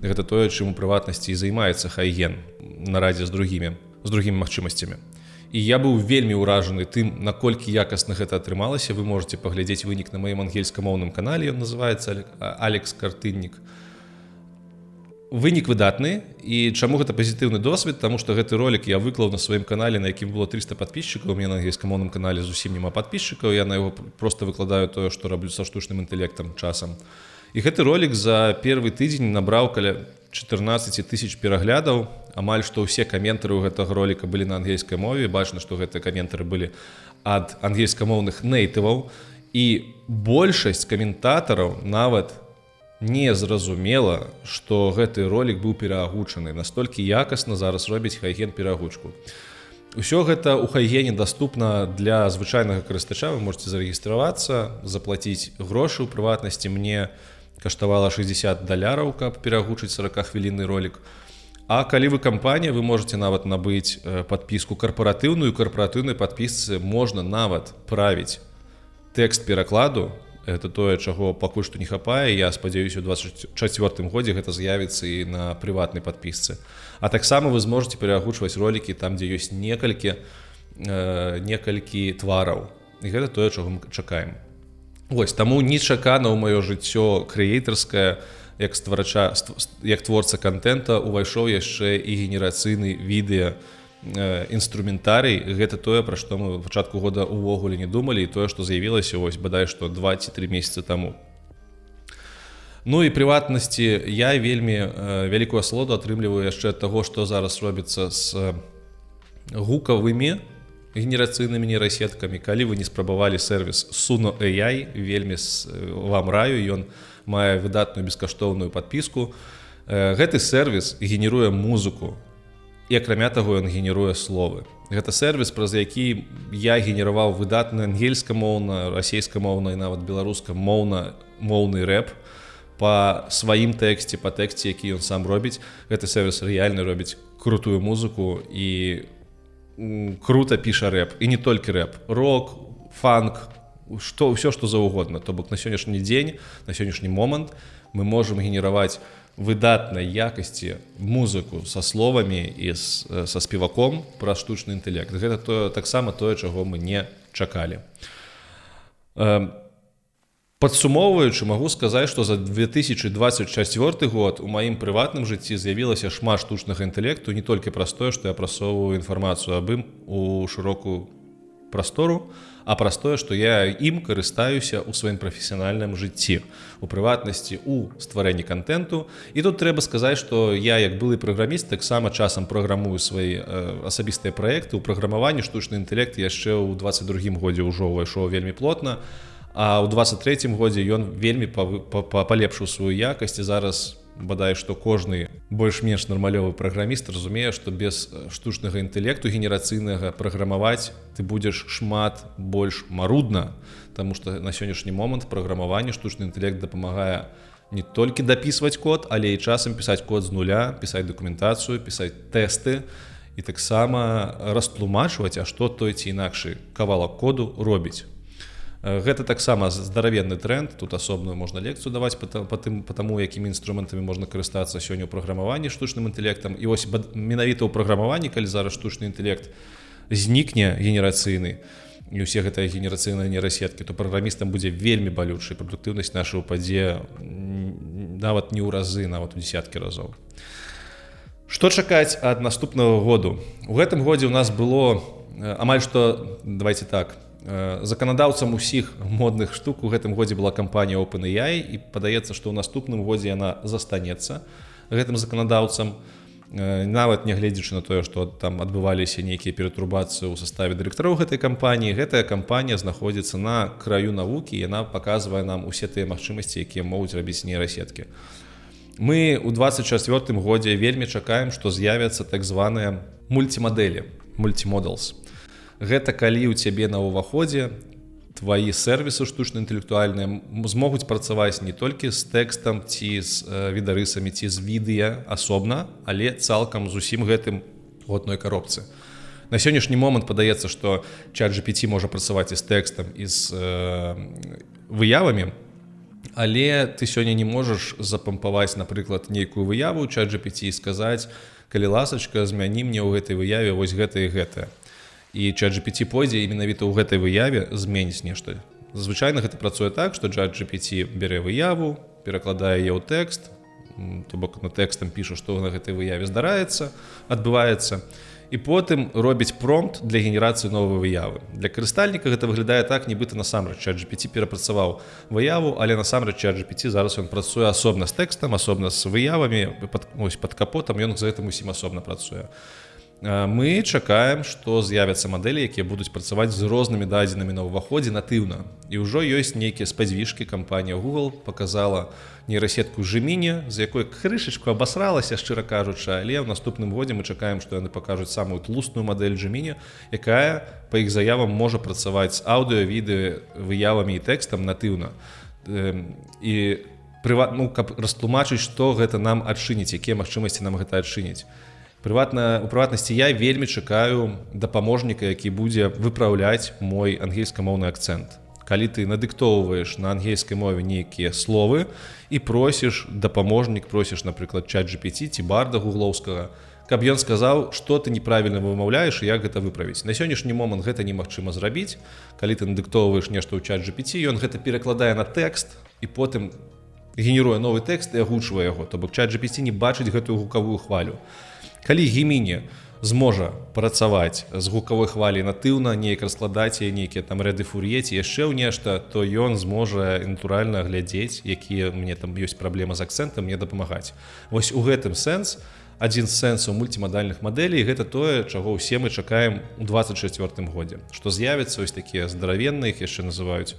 Гэта тое чым у прыватнасці займаецца хайген нарадзе з другімі з другімі магчымасцямі і я быў вельмі ўражаны тым наколькі якасна гэта атрымалася. Вы можете паглядзець вынік на маім ангельскамоўным канале ён называется алекс картыннік. Вынік выдатны і чаму гэта пазітыўны досвед? Тому что гэты ролик я выклаў на сваім канале на якім было 300 подписчикаў мне на ангельскамоўным канале зусім няма подписчикаў я на яго просто выкладаю тое что раблю са штучным інтэлектам часам і гэты ролик за первый тыдзень набраў каля 14 тысяч пераглядаў. Амаль што ўсе каментары ў гэтага роліка былі на ангельскай мове. Бачна што гэтыя каментары былі ад ангельскамоўных нейтываў. І большасць каментатараў нават не зразумела што гэты ролик быў пераагучаны. Настолькі якасна зараз робіць хайген перагучку Усё гэта у хайгене доступна для звычайнага карыстача. Вы можете зарэгістравацца заплаціць грошы ў прыватнасці. Мне каштавала 60 даляраў каб перагучыць 40 хвілінны ролик у А калі вы кампанія вы можете нават набыць э, подпіску карпаратыўную карпаратыўнай подпісцы можна нават правіць тэкст перакладу. Это тое чаго пакуль што не хапае. Я спадзяюся у 24 годзе гэта з'явіцца і на прыватнай подпісцы А таксама вы зможете перагучваць ролики там дзе ёсць некалькі э, некалькі твараў. І гэта тое чаго мы чакаем Вось таму нечакана ў маё жыццё крыейтарскае, як стварача як творца контента увайшоў яшчэ і генерацыйны відэа інструментарый. Гэта тое пра што мы пачатку года увогуле не думалі і тое што з'явілася вось бадай што 23 месяцы таму. Ну і прыватнасці я вельмі вялікую асалоду атрымліваю яшчэ таго што зараз робіцца з гукавымі генерацыйнымі нейрасеткамі. Калі вы не спрабавалі сервіс суно AI вельмі вам раю ён у мае выдатную бескаштоўную подпіску гэты сервіс генеруе музыку і акрамя таго ён генеруе словы. Гэта сервіс праз які я генераваў выдатны ангельскамоўна расійскамоўна і нават беларуска моўна моўны рэп по сваім тэксце по тэксце які ён сам робіць. Гэты сервіс рэальна робіць крутую музыку і круто піша рэп і не толькі рэп. Рок фанк что ўсё что заўгодна то бок на сённяшні дзень на сённяшні момант мы можемм генераваць выдатнай якасці музыку са словамі і з, са спеваком пра штучны інтэлект. Гэта то таксама тое чаго мы не чакалі Падсумоўваючы магу сказаць, што за 2024 год у маім прыватным жыцці з'явілася шмат штучнага інтэлекту не толькі праз тое, што я прасоўваю інфармацыю аб ім у шырокую прастору, а праз тое, што я ім карыстаюся ў сваім прафесіянальным жыцці у прыватнасці у стварэнні контенту. І тут трэба сказаць, што я як былы праграміст таксама часам праграмую свае э, асабістыя праекты у праграмаванні штучны інтэлект яшчэ ў 22 годзе ўжо ўвайшоў вельмі плотна. А ў 23 годзе ён вельмі палепшыў сваю якасць і зараз бадай што кожны больш-менш нармалёвы праграміст разумее, што без штучнага інтэлекту генерацыйнага праграмаваць ты будзеш шмат больш марудна, Таму што на сённяшні момант праграмаванне штучны інтэлект дапамагае не толькі дапісваць код, але і часам пісаць код з нуля, пісаць дакументацыю, пісаць тэсты і таксама растлумачваць, а што той ці інакшы кавалак коду робіць гэта таксама здаравенны тренд тут асобную можна лекцыю даваць по тым потому якімі інструментамі можна карыстацца сёння ў праграмаванні штучным інтэлектам. І вось менавіта ў праграмаванні калі зараз штучны інтэлект знікне генерацыйны і усе гэтыя генерацыйныя нейрасеткі то праграмістам будзе вельмі балючай прадуктыўнасць наша ўпадзе нават не ў разы нават у десяткі разоў. Што чакаць ад наступнага году? У гэтым годзе у нас было амаль што давайте так у Э, заканадаўцам усіх модных штук у гэтым годзе была кампанія OpenAI і падаецца, што ў наступным годзе яна застанецца гэтым заканадаўцам э, нават нягледзячы на тое, што там адбываліся нейкія пературбацыі ў составе дырэктароў гэтай кампаніі гэтая кампанія знаходзіцца на краю навукі яна паказвае нам усе тыя магчымасці, якія могуць рабіць нейрасеткі. Мы ў 24 годзе вельмі чакаем, што з'явяцца так званыя мульцімадэлі мультимодалс гэта калі у цябе на ўваходзе твои сервісы штучна-інтэлектуальныя змогуць працаваць не толькі з тэкстам ці з відарысамі ці з відэа асобна але цалкам зусім гэтым у одной коробцы на сённяшні момант падаецца што чат GPT можа працаваць і з тэкстам і з э, выявамі але ты сёння не можаш запампаваць напрыклад нейкую выяву чат GPT і сказаць калі ласачка змяні мне ў гэтай выяве вось гэта і гэтае і чат GPT пойдзе і менавіта ў гэтай выяве зменіць нешта. Звычайна гэта працуе так што чат GPT бярэ выяву перакладае яе ў тэкст то бок на тэкстам пішу што на гэтай выяве здараецца адбываецца і потым робіць промпт для генерацыі новой выявы. Для карыстальніка гэта выглядае так нібыта насамрэч чат GPT перапрацаваў выяву але насамрэч чат GPT зараз ён працуе асобна з тэкстам асобна з выявамі пад, ось, пад капотам ён за гэтым усім асобна працуе. а мы чакаем што з'явяцца мадэлі якія будуць працаваць з рознымі дадзенымі на ўваходзе натыўна. І ўжо ёсць нейкія спадзвіжкі кампанія google показала нейрасетку жеміне з якой крышачку абасралася шчыра кажучы але ў наступным годзе мы чакаем што яны пакажуць самую тлусную мадэль жеміне якая по іх заявам можа працаваць з аўдыо відэо выявамі і тэкстам натыўна. І прыват ну каб растлумачыць што гэта нам адчыніць якія магчымасці нам гэта адчыніць прыватна у прыватнасці я вельмі чакаю дапаможніка які будзе выпраўляць мой ангельскамоўны акцэнт. Калі ты надыктоўваеш на ангельскай мове нейкія словы і просіш дапаможнік просіш напрыклад чат GPT ці барда гуглоўскага каб ён сказаў что ты неправільна вымаўляеш як гэта выправіць. На сённяшні момант гэта немагчыма зрабіць. Калі ты надыктоўваеш нешта ў чат GPT ён гэта перакладае на тэкст і потым генеруе новы тэкст і агучвае яго то бок чат GPT не бачыць гэтую гукавую хвалю калі гіміне зможа працаваць з гукавой хвалі натыўна неяк раскладаць і нейкія там рэды фур'еці яшчэ ў нешта то ён зможа натуральна глядзець якія мне там ёсць праблема з акцэнтам мне дапамагаць. Вось у гэтым сэнс адзін з сэнсаў мультимадальных мадэлей гэта тое чаго ўсе мы чакаем у 24 годзе. Што з'явяцца ось такія здаравенныя их яшчэ называюць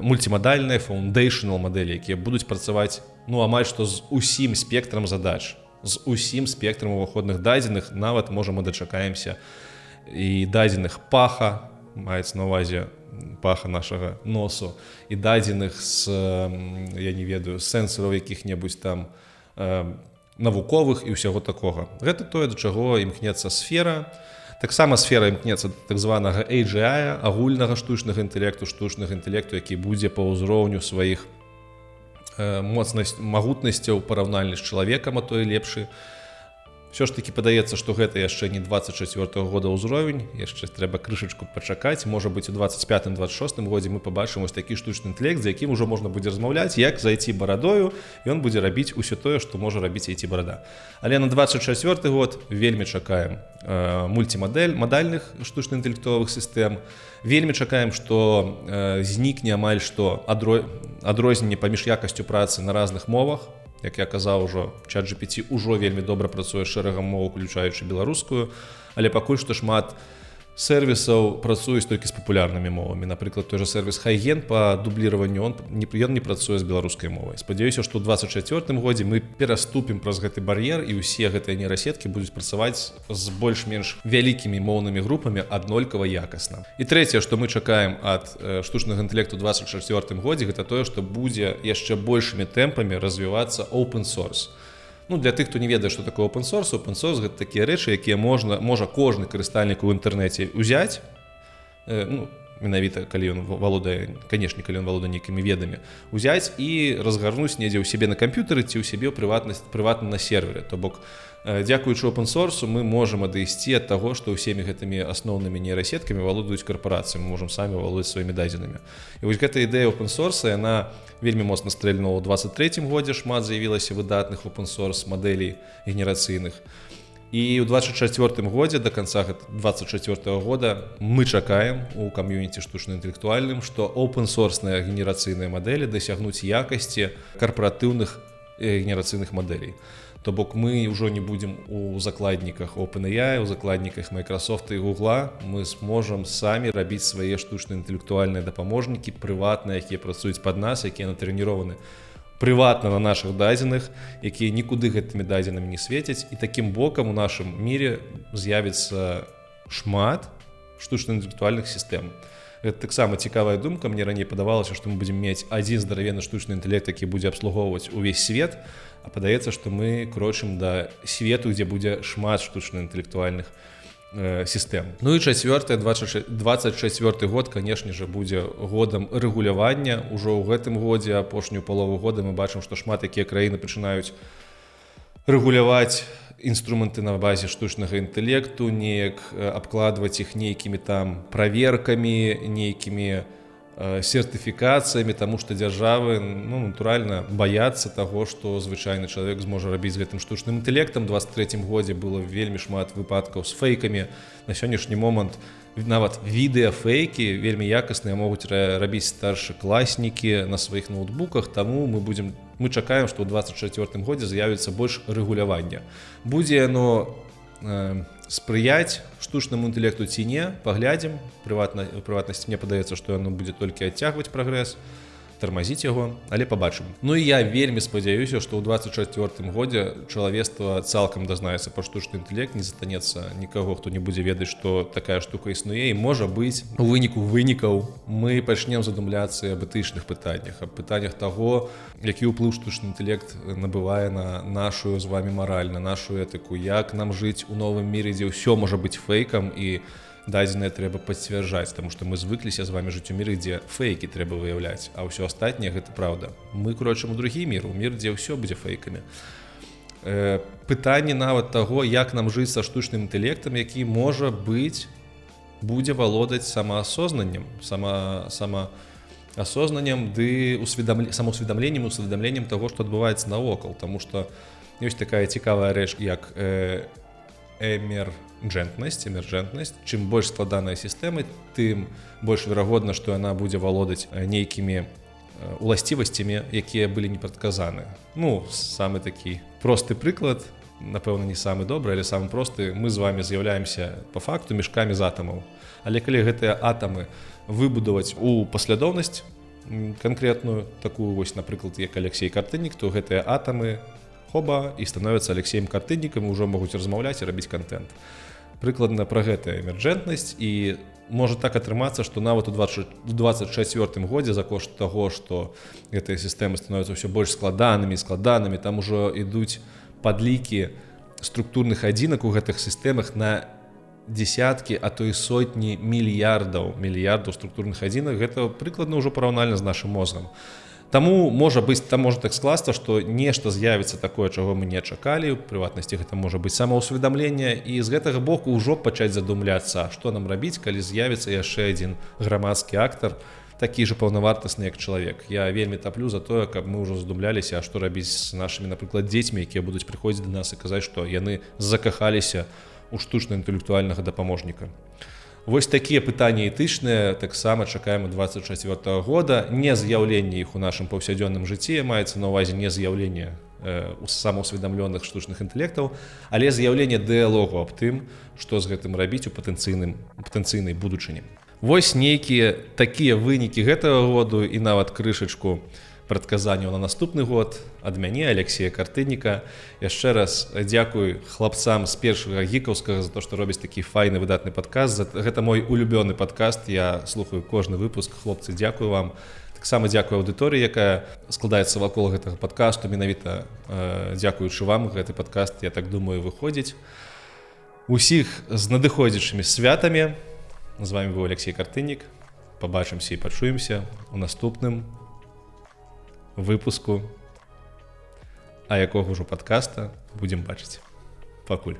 мультимадальныя фаундейшнл мадэлі якія будуць працаваць ну амаль што з усім спектрам задач з усім спектрам уваходных дадзеных. Нават можа мы дачакаемся і дадзеных паха маецца на увазе паха нашага носу і дадзеных з я не ведаю сэнсораў якіх-небудзь там э, навуковых і ўсяго такога. Гэта тое да чаго імкнецца сфера. Таксама сфера імкнецца так званага AGI агульнага штучнага інтэлекту штучнага інтэлекту які будзе па ўзроўню сваіх моцнасць магутнасцяў параўнальны з чалавекам а той лепшы все ж таки падаецца что гэта яшчэ не 24 -го года ўзровень. Яшчэ трэба крышачку пачакаць. Можа быть у 25 26 годзе мы побачым ось такі штучны інтэлект з якім ужо можна будзе размаўляць як зайти барадою ён будзе рабіць усё тое что можа рабіць ці барада але на 24 год вельмі чакаем э, мультимодель мадальных штучна-інтэлектовых сістэм. Вельмі чакаем что э, знікне амаль что адро адрозненне паміж якасцю працы на разных мовах як я казаў ужо чат GPT ўжо вельмі добра працуе шэрагам мову уключаючы беларускую. Але пакуль што шмат сервісаў працуюць толькі з папулярнымі мовамі. Напрыклад той же сервис хайген по дубліраванню он не ён не працуе з беларускай мовай. Спадзяюся што 24 годзе мы пераступім праз гэты бар'ер і ўсе гэтыя нейрасеткі будуць працаваць з больш-менш вялікімі моўнымі групамі аднолькава якасна. І трэцяе што мы чакаем э, штучнага інтэлекту 24 годзе гэта тое што будзе яшчэ большымі тэмпамі развівацца open source Ну, для тых хто не ведае что такое open source open source гэта такія рэчы якія можна можа кожны карыстальнік у інтэрнэце узяць э, ну, менавіта калі ён валодае канешне калі ён валода нейкімі ведамі узяць і разгарнуць недзе ў сябе на камп'ютары ці ў сябе прыватнасць прыватна на сервере то бок дзякуючы open source мы можемм адысці ад таго што ўсімі гэтымі асноўнымі нейрасеткамі валодаюць карпорацыі мы можемм самі валодаць сваімі дадзенымі. І вось гэта ідэя open source яна на вельмі моцна стрэльнула ў 23 годзе шмат з'явілася выдатных open-source мадэлей генерацыйных. і ў 24 годзе до конца 24 -го года мы чакаем у кам'юніці штучна-інтэлектуальным што open-сорсная генерацыйныя мадэлі дасягнуць якасці карпаратыўных генерацыйных мадэлей то бок мы ўжо не будзем у закладніках OpenAI у закладніках Microsoft і гугла мы сможам самі рабіць свае штучна-інтэлектуальныя дапаможнікі прыватныя якія працуюць под нас якія натрэнірованы прыватна на наших дадзеных якія нікуды гэтымі дадзенымі не свецяць і таким бокам у нашым мире з'явіцца шмат штучна-інтэлектуальных сістэм. Гэта таксама цікавая думка. Мне раней падавалася што мы будзем мець адзін здаравенны штучны інтэлект які будзе абслугоўваць увесь свет а падаецца што мы крочым да свету дзе будзе шмат штучна-інтэлектуальных э, сістэм Ну і чацвёртая 24 год канешне же будзе годам рэгулявання ўжо ў гэтым годзе апошнюю палову года мы бачым што шмат якія краіны пачынаюць рэгуляваць інструменты на базе штучнага інтэлекту неяк абкладваць іх нейкімі там праверкамі нейкімі сертыфікацыямі таму што дзяржавы ну, натуральна баяцца таго што звычайны чалавек зможа рабіць гэтым штучным інтэлектам. 23 годзе было вельмі шмат выпадкаў з фэйкамі. На сённяшні момант нават відэа фэйкі вельмі якасныя могуць рабіць старшакласнікі на сваіх ноутбуках таму мы будзем мы чакаем што ў 24 годзе з'явіцца больш рэгулявання. Будзе яно э, спрыяць штучнаму інтэлекту ці не паглядзім. Прыватна прыватнасць мне падаецца што яно будзе толькі адцягваць прагрэс тармазіць яго але побачым. Ну і я вельмі спадзяюся што ў 24 годзе чалавецтва цалкам дазнаецца па штучны інтэлект не застанецца нікаго хто не будзе ведаць што такая штука існуе. І можа быць у выніку вынікаў мы пачнем задумляцца аб этычных пытаннях аб пытаннях таго які ўплыў штучны інтэлект набывае на нашу з вами мараль на нашу этыку як нам жыць у новым міры дзе ўсё можа быць фэйкам і у дадзеныя трэба пацвярджаць тому что мы звыкліся з вами жыць у міры дзе фейкі трэба выяўляць а ўсё астатняе гэта праўда мы крочым у другі мір у мір дзе ўсё будзе фейкамі э, пытанне нават таго як нам жыць са штучным інтэлектам які можа быць будзе валодаць самаасознаннем сама сама асознаннем ды усведам самоусведамленнем усведамленнем того что адбываецца навокал тому что ёсць такая цікавая рэч як э, эмер джентнасць эмерджентнасць чым больш складаная сістэма тым больш верагодна што яна будзе валодаць э, нейкімі э, уласцівасцямі якія былі не прадказаны ну самы такі просты прыклад напэўна не самы добры але самы просты мы з вами з'яўляемся по факту мешкамі з атамаў але калі гэтыя атамы выбудаваць у паслядоўнасць конкретную такую вось напрыклад як алексей картыннік то гэтыя атамы хоба і становятся алексеем картыннікам ужо могуць размаўляць і рабіць контент прыкладна пра гэтая эмерджентнасць і можа так атрымацца што нават у 24 годзе за кошт таго што гэтыя сістэмы становятся ўсё больш складанымі складанымі там ужо ідуць падлікі структурных адзінак у гэтых сістэмах на десяткі а то і сотні мільярдаў мільярдаў структурных адзінак. Гэта прыкладна ўжо параўнальна з нашим мозгам Таму можа быць там можа так скласта што нешта з'явіцца такое чаго мы не чакалі. У прыватнасці гэта можа быць самаўсведамленне і з гэтага боку ўжо пачаць задумляцца што нам рабіць калі з'явіцца яшчэ адзін грамадскі актар такі же паўнавартасны як чалавек. Я вельмі таплю за тое каб мы ўжо задумляліся што рабіць з нашымі напрыклад дзецьмі якія будуць прыходзіць да нас і казаць што яны закахаліся у штучна-інтэлектуальнага дапаможніка. а Вось такія пытанні этычныя таксама чакаем у 24 -го года не з'яўленне іх у нашым паўсядзённым жыцці маецца на увазе не з'яўленне э, у самаўсведамленых штучных інтэлектаў, але з'яўленне дыалогу аб тым, што з гэтым рабіць у патэнцыйным патэнцыйнай будучыні. Вось нейкія такія вынікі гэтага году і нават крышачку, прадказанняў на наступны год ад мяне Алексея картынніка. Яшчэ раз дзякуй хлапцам з першага гікаўскага за то што робіць такі файны выдатны падказ гэта мой улюбёны падкаст. Я слухаю кожны выпуск. Хлопцы дзякую вам. Таксама дзякую аўдыторыі якая складаецца вакол гэтага падкасту. Менавіта э, дзякуючы вам гэты падкаст я так думаю выходзіць. Усіх з надыходзячымі святамі. З вами быў Алексей картыннік. Побачымся і пачуемся у наступным у выпуску а якога ўжо подкаста будем бачыць. Пакуль.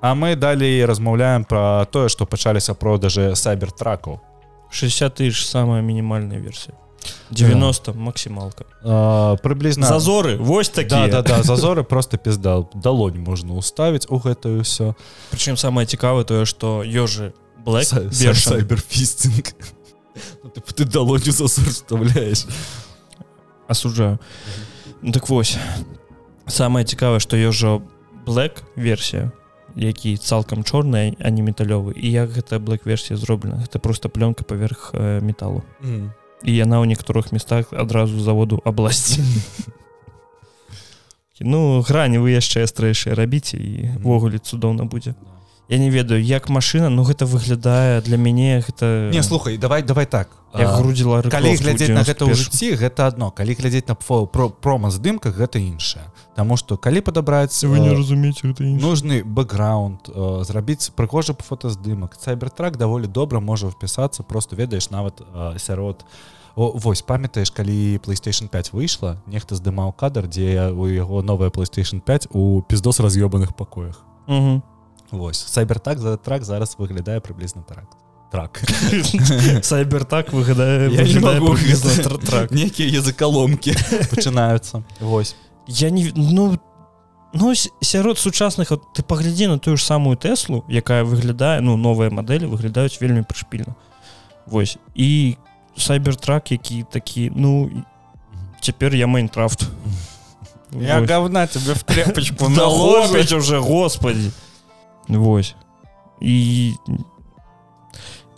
А мы далей размаўляем про тое што пачаліся продажы сайбертракаў. 60 тысяч самая мінімальная версія. 90 да. максімалка. Прыблізна. Зазоры вось такие да, да, да, зазоры просто пізда. Далонь можна уставіць у гэтую ўсё. Прычым самае цікавае тое што ёжы сайберфістинг ну, ты далонью зазор вставляешь асуджаю ну, так вось самое цікавае что ёжо black версія які цалкам чорная а не металёвы і як гэта black версія зроблена? Это просто пленка поверх э, металлу mm. і яна ў некаторых местах адразу заводу абласці ну грані вы яшчэ астрэйшыя рабіце івогуле цудоўна будзе я не ведаю як машина ну гэта выглядае для мяне гэта не слухай давай давай так. Грудзіла калі глядзець на гэта ў жыцці гэта одно калі глядзець на про прома здымках гэта іншае Таму что калі падабраецца вы не разумееце нужны бэкграунд зрабіць прыгожы фотаздымак. Сайбертрак даволі добра можа впісацца просто ведаеш нават сярод. О, вось памятаеш калі playstation 5 выйшла нехта здымаў кадр дзе у яго новая playstation 5 у пиздос раз'ёбаных пакоях Вось. Сайбертак за трак зараз выглядае прыблізна так. Трак. Сайбер так выглядае некія языкаломкі пачынаюцца Вось. Я не ну ну сярод сучасных от, ты паглядзі на тую ж самую тэслу якая выглядае ну новыя мадэлі выглядаюць вельмі прышпільна Вось. І сайбертрак які такі ну цяпер я майнкрафт. Я говна тебе в тряпочку наложить уже господи Вось. І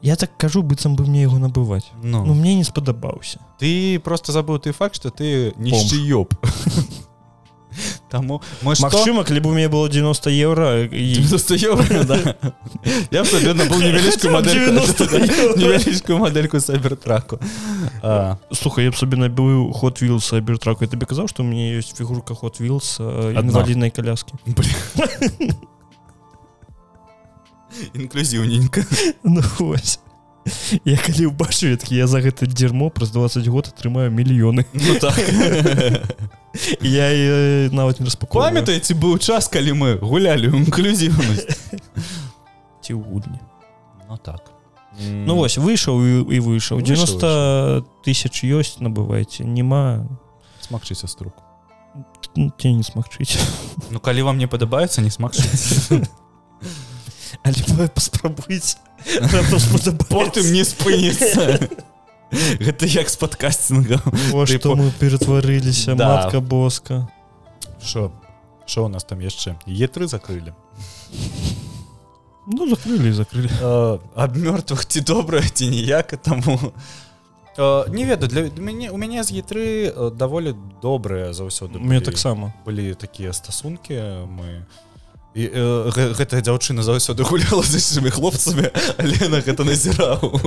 я так кажу быццам бы мне яго набываць. Ну. ну мне не спадабаўся. Ты просто забыў ты факт что ты нішчы ёб. Таму Мачыма калі бы у меня было 90 евро я был невялічку невялічку мадельку сайбертраку. Слухай я б сабе набыў ход вил сайбертраку. Я табе казаў што у мне ёсць фігурка ход вилс інваліднай каляскі інклюзіўненька ну, я калі ўбачу веткі я за гэта дзермо праз 20 год атрымаю мільёны ну, так. я э, нават не распаку памятаеце быў час калі мы гулялі інклюзіўнасць ці ў гульні ну так. Ну вось выйшаў і выйшаў 90 тысяч ёсць набывайце няма смагчыся струк. Те не смагчыць ну калі вам не падабаецца не смагчыць але паспрабуйце потым не спыніцца гэта як з падкасцінга што мы ператварыліся матка боска? Що що у нас там яшчэ е3 закрылі ну закрылі закрылі ад мёртвых ці добра ці ніяка таму не ведаю для мяне у мяне з е3 даволі добрыя заўсёды мне таксама былі такія стасункі мы у і э, гэтая дзяўчына заўсёды гуляла з іншымі хлопцамі але на гэта назіраў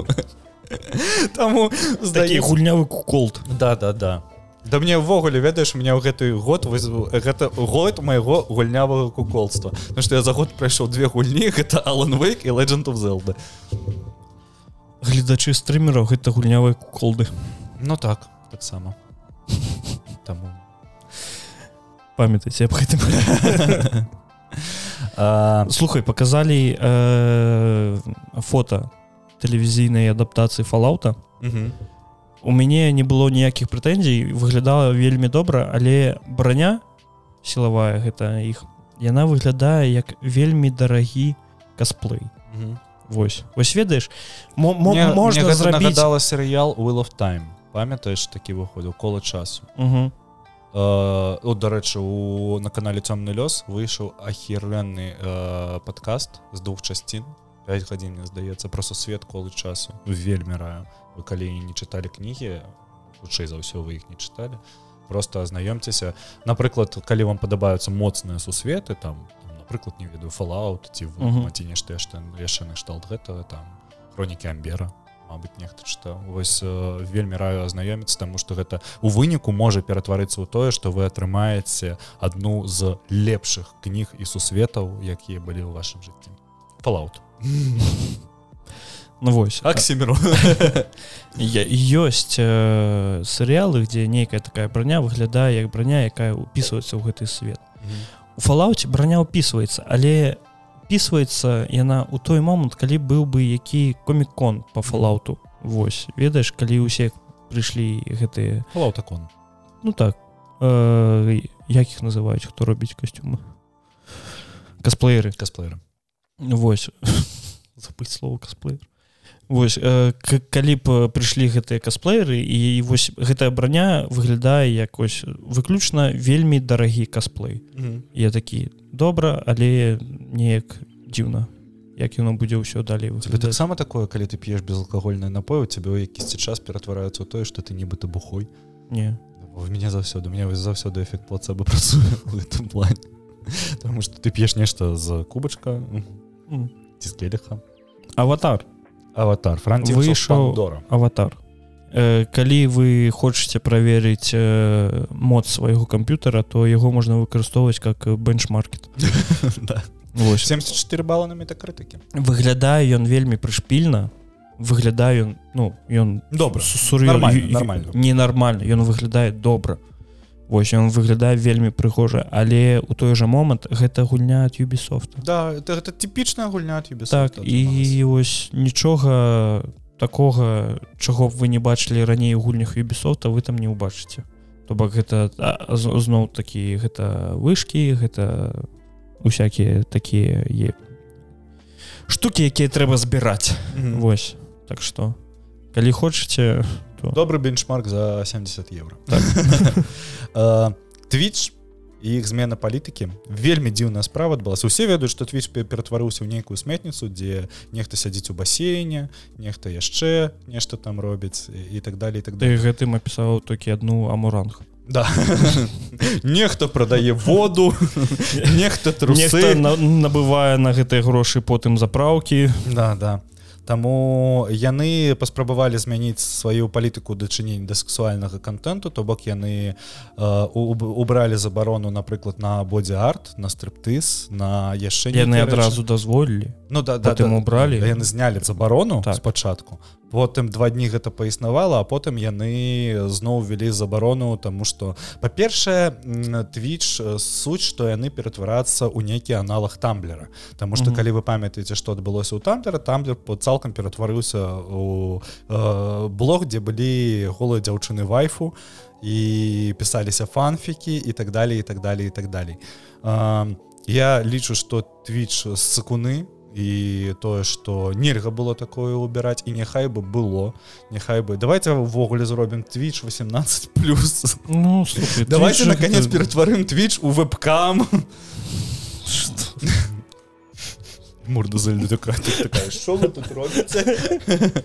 таму такі гульнявы куколд да да да. Да мне ўвогуле ведаеш у меня ў гэты год гэта год майго гульнявага куколства Ну што я за год прайшоў две гульні гэта Алан Вейк і legend of Zelda. Гледачы стрымераў гэта гульнявыя куколды. Ну так таксама. Таму. Памятаце аб гэтым А, слухай показалі э, фото тэлевізійнай адаптацыі фалаута мгм. у мяне не было ніякіх прэтэнзій выглядала вельмі добра але броня сілавая гэта іх яна выглядае як вельмі дарагі касплей Мгм. Вось вось ведаеш можна зрабіць нагадала серыял Will of time памятаеш такі выходзіў кола часу Мгм. Э, о, дарэчы у на канале цёмны лёс выйшаў ахірленны э, падкаст з двух часцін 5 гадзін мне здаецца просто свет колы часу. Вельмі раю. Вы калі не чыталі кнігі хутчэй за ўсё вы іх не чыталі просто азнаёмцеся напрыклад калі вам падабаюцца моцныя сусветы там, там напрыклад не ведаю фалаут ці Мгм. ці нешта яшчэ яшчэ накшталт гэтага там хронікі амбера Мабыць нехта чытаў вось э, вельмі раю азнаёміцца таму што гэта у выніку можа ператварыцца ў тое што вы атрымаеце адну з лепшых кніг і сусветаў якія былі ў вашым жыцці. Фалаут Ну вось. Аксімеру Я- ёсць э, серыялы дзе нейкая такая броня выглядае як броня якая упісваецца ў гэты свет. У фалауце броня ўпісваецца але пісваецца яна ў той момант калі быў бы які комік-кон по фалауту Вось ведаеш калі ўсе прыйшлі гэтыя фалаутакон ну так э, як іх называюць хто робіць касцюмы? Касплееры. Касплееры. Вось. Забыць слово касплеер Вось э, калі б э, прыйшлі гэтыя касплееры і вось гэтая броня выглядае як ось выключна вельмі дарагі касплей. Я такі добра але неяк дзіўна як яно будзе ўсё далей таксама такое калі ты п'еш безалкагольнае напою цябе ў якісьці час ператвараюцца ў тое што ты нібыта бухой? Не. У мяне заўсёды мне вось заўсёды эфект плацебо працуе гэтым плане. Таму што ты п'еш нешта з кубачка М. ці з келіха аватар аватар. Франці Выйшаў- Пандора аватар. Э, калі вы хочаце праверыць э, моц свайго камп'ютара то яго можна выкарыстоўваць как бенчмаркет. Да. Вось. 74 бала на метакрытыкі. Выглядае ён вельмі прышпільна. Выглядае ён ну ён Добра. Нармальна, нармальна. ненармальна. Ён выглядае добра Вось ён выглядае вельмі прыгожа але у той жа момант гэта гульня ад юбісофта Да это, это типічная гульня ад так і ось нічога такога чаго б вы не бачылі раней у гульнях юбісофта вы там не ўбачыце. То бок гэта зноў такі гэта вышкі гэта усякія такія е штукі якія трэба збіраць. Вось так что калі хочаце добры бенчмарк за 70 евро. Так. Twitch і іх змена палітыкі вельмі дзіўная справа адбылася усе ведаюць што твіч ператварыўся ў нейкую сметніцу дзе нехта сядзіць у басейне нехта яшчэ нешта там робіць і, так далее так далее. Гэтым апісаў толькі одну амуранг. Да. Нехта прадае воду нехта трусы. На, набывае на гэтыя грошы потым заправкі да да Таму яны паспрабавалі змяніць сваю палітыку дачынення да сексуальнага контенту то бок яны э, уб- убралі забарону напрыклад на бодзі-арт на стриптыз на яшчэ яны адразу дазволілі ну да, да, потым да, убралі. да, яны знялі забарону так. спачатку потым два дні гэта паіснавала а потым яны зноў ввялі забарону тому что па-першае твіч суть што яны ператварацца ў нейкі аналог тамблера Таму што Мгм. калі вы памятаеце што адбылося ў тамблера тамблер по цалкам ператварыўся у э, блог дзе былі голыя дзяўчыны вайфу і пісаліся фанфікі і так далее і так далее і так далей А, я лічу што твіч сакуны і тое што нельга было такое убіраць і няхай бы было няхай бы. Давайте увогуле зробім твіч 18 плюс. Ну слухай, давайте Twitch наконец гэта- ператварым твіч у вебкам. Морда за такая что вы тут робіце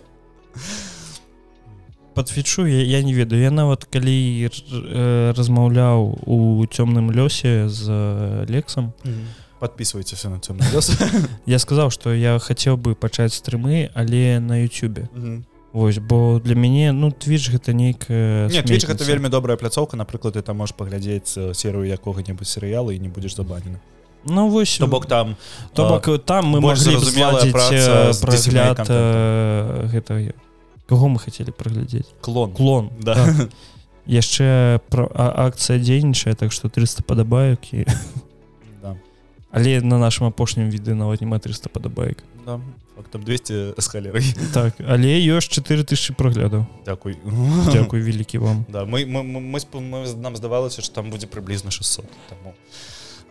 по твічу я, я не ведаю. Я нават калі э, размаўляў у цёмным лёсе з э, лексам подписывайтесь на лёс я сказаў что я хацеў бы пачаць стрымы але на Ютубе Вось бо для мяне ну твіч гэта нейкая Twitch гэта вельмі добрая пляцоўка. Напрыклад ты там можешь паглядзець э, серыю якога-небудзь серыяла і не будзеш забанены. Ну вось то бок там то бок там мы праца э, прагляд э, гэта каго мы хацелі праглядзець клон. Клон Да. так. яшчэ про а- акцыя дзейнічае так что 300 падабаек і. але на нашым апошнім відэо нават няма 300 падабаек да. фактам 200 з халерай так але ёсць 4000 праглядаў Дякуй Дякую. Вялікі вам. Да мы, мы, мы, мы, нам здавалася что там будзе прыблізна 600 таму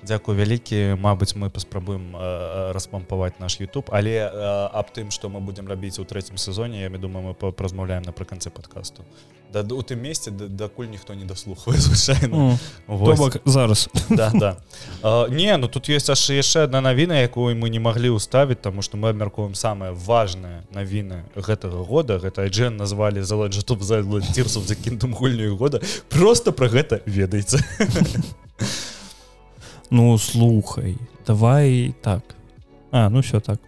Дякую вялікі. Мабыць мы паспрабуем э, распампаваць наш YouTube. Але э, аб тым што мы будзем рабіць у трэцім сезоне я думаю мы празмаўляем напрыканцы подкасту да у тым месцы да- дакуль ніхто не даслухвае звычайна. То бок зараз. Да, да. А, не ну тут есть аж яшчэ одна навіна якую мы не маглі ўставіць тому что мы абмяркуем самые важные навіны гэтага года. Гэта Джен назвалі за тирсов за кінтум гульню года. Просто про гэта ведаеце ну слухай давай так. А ну все так.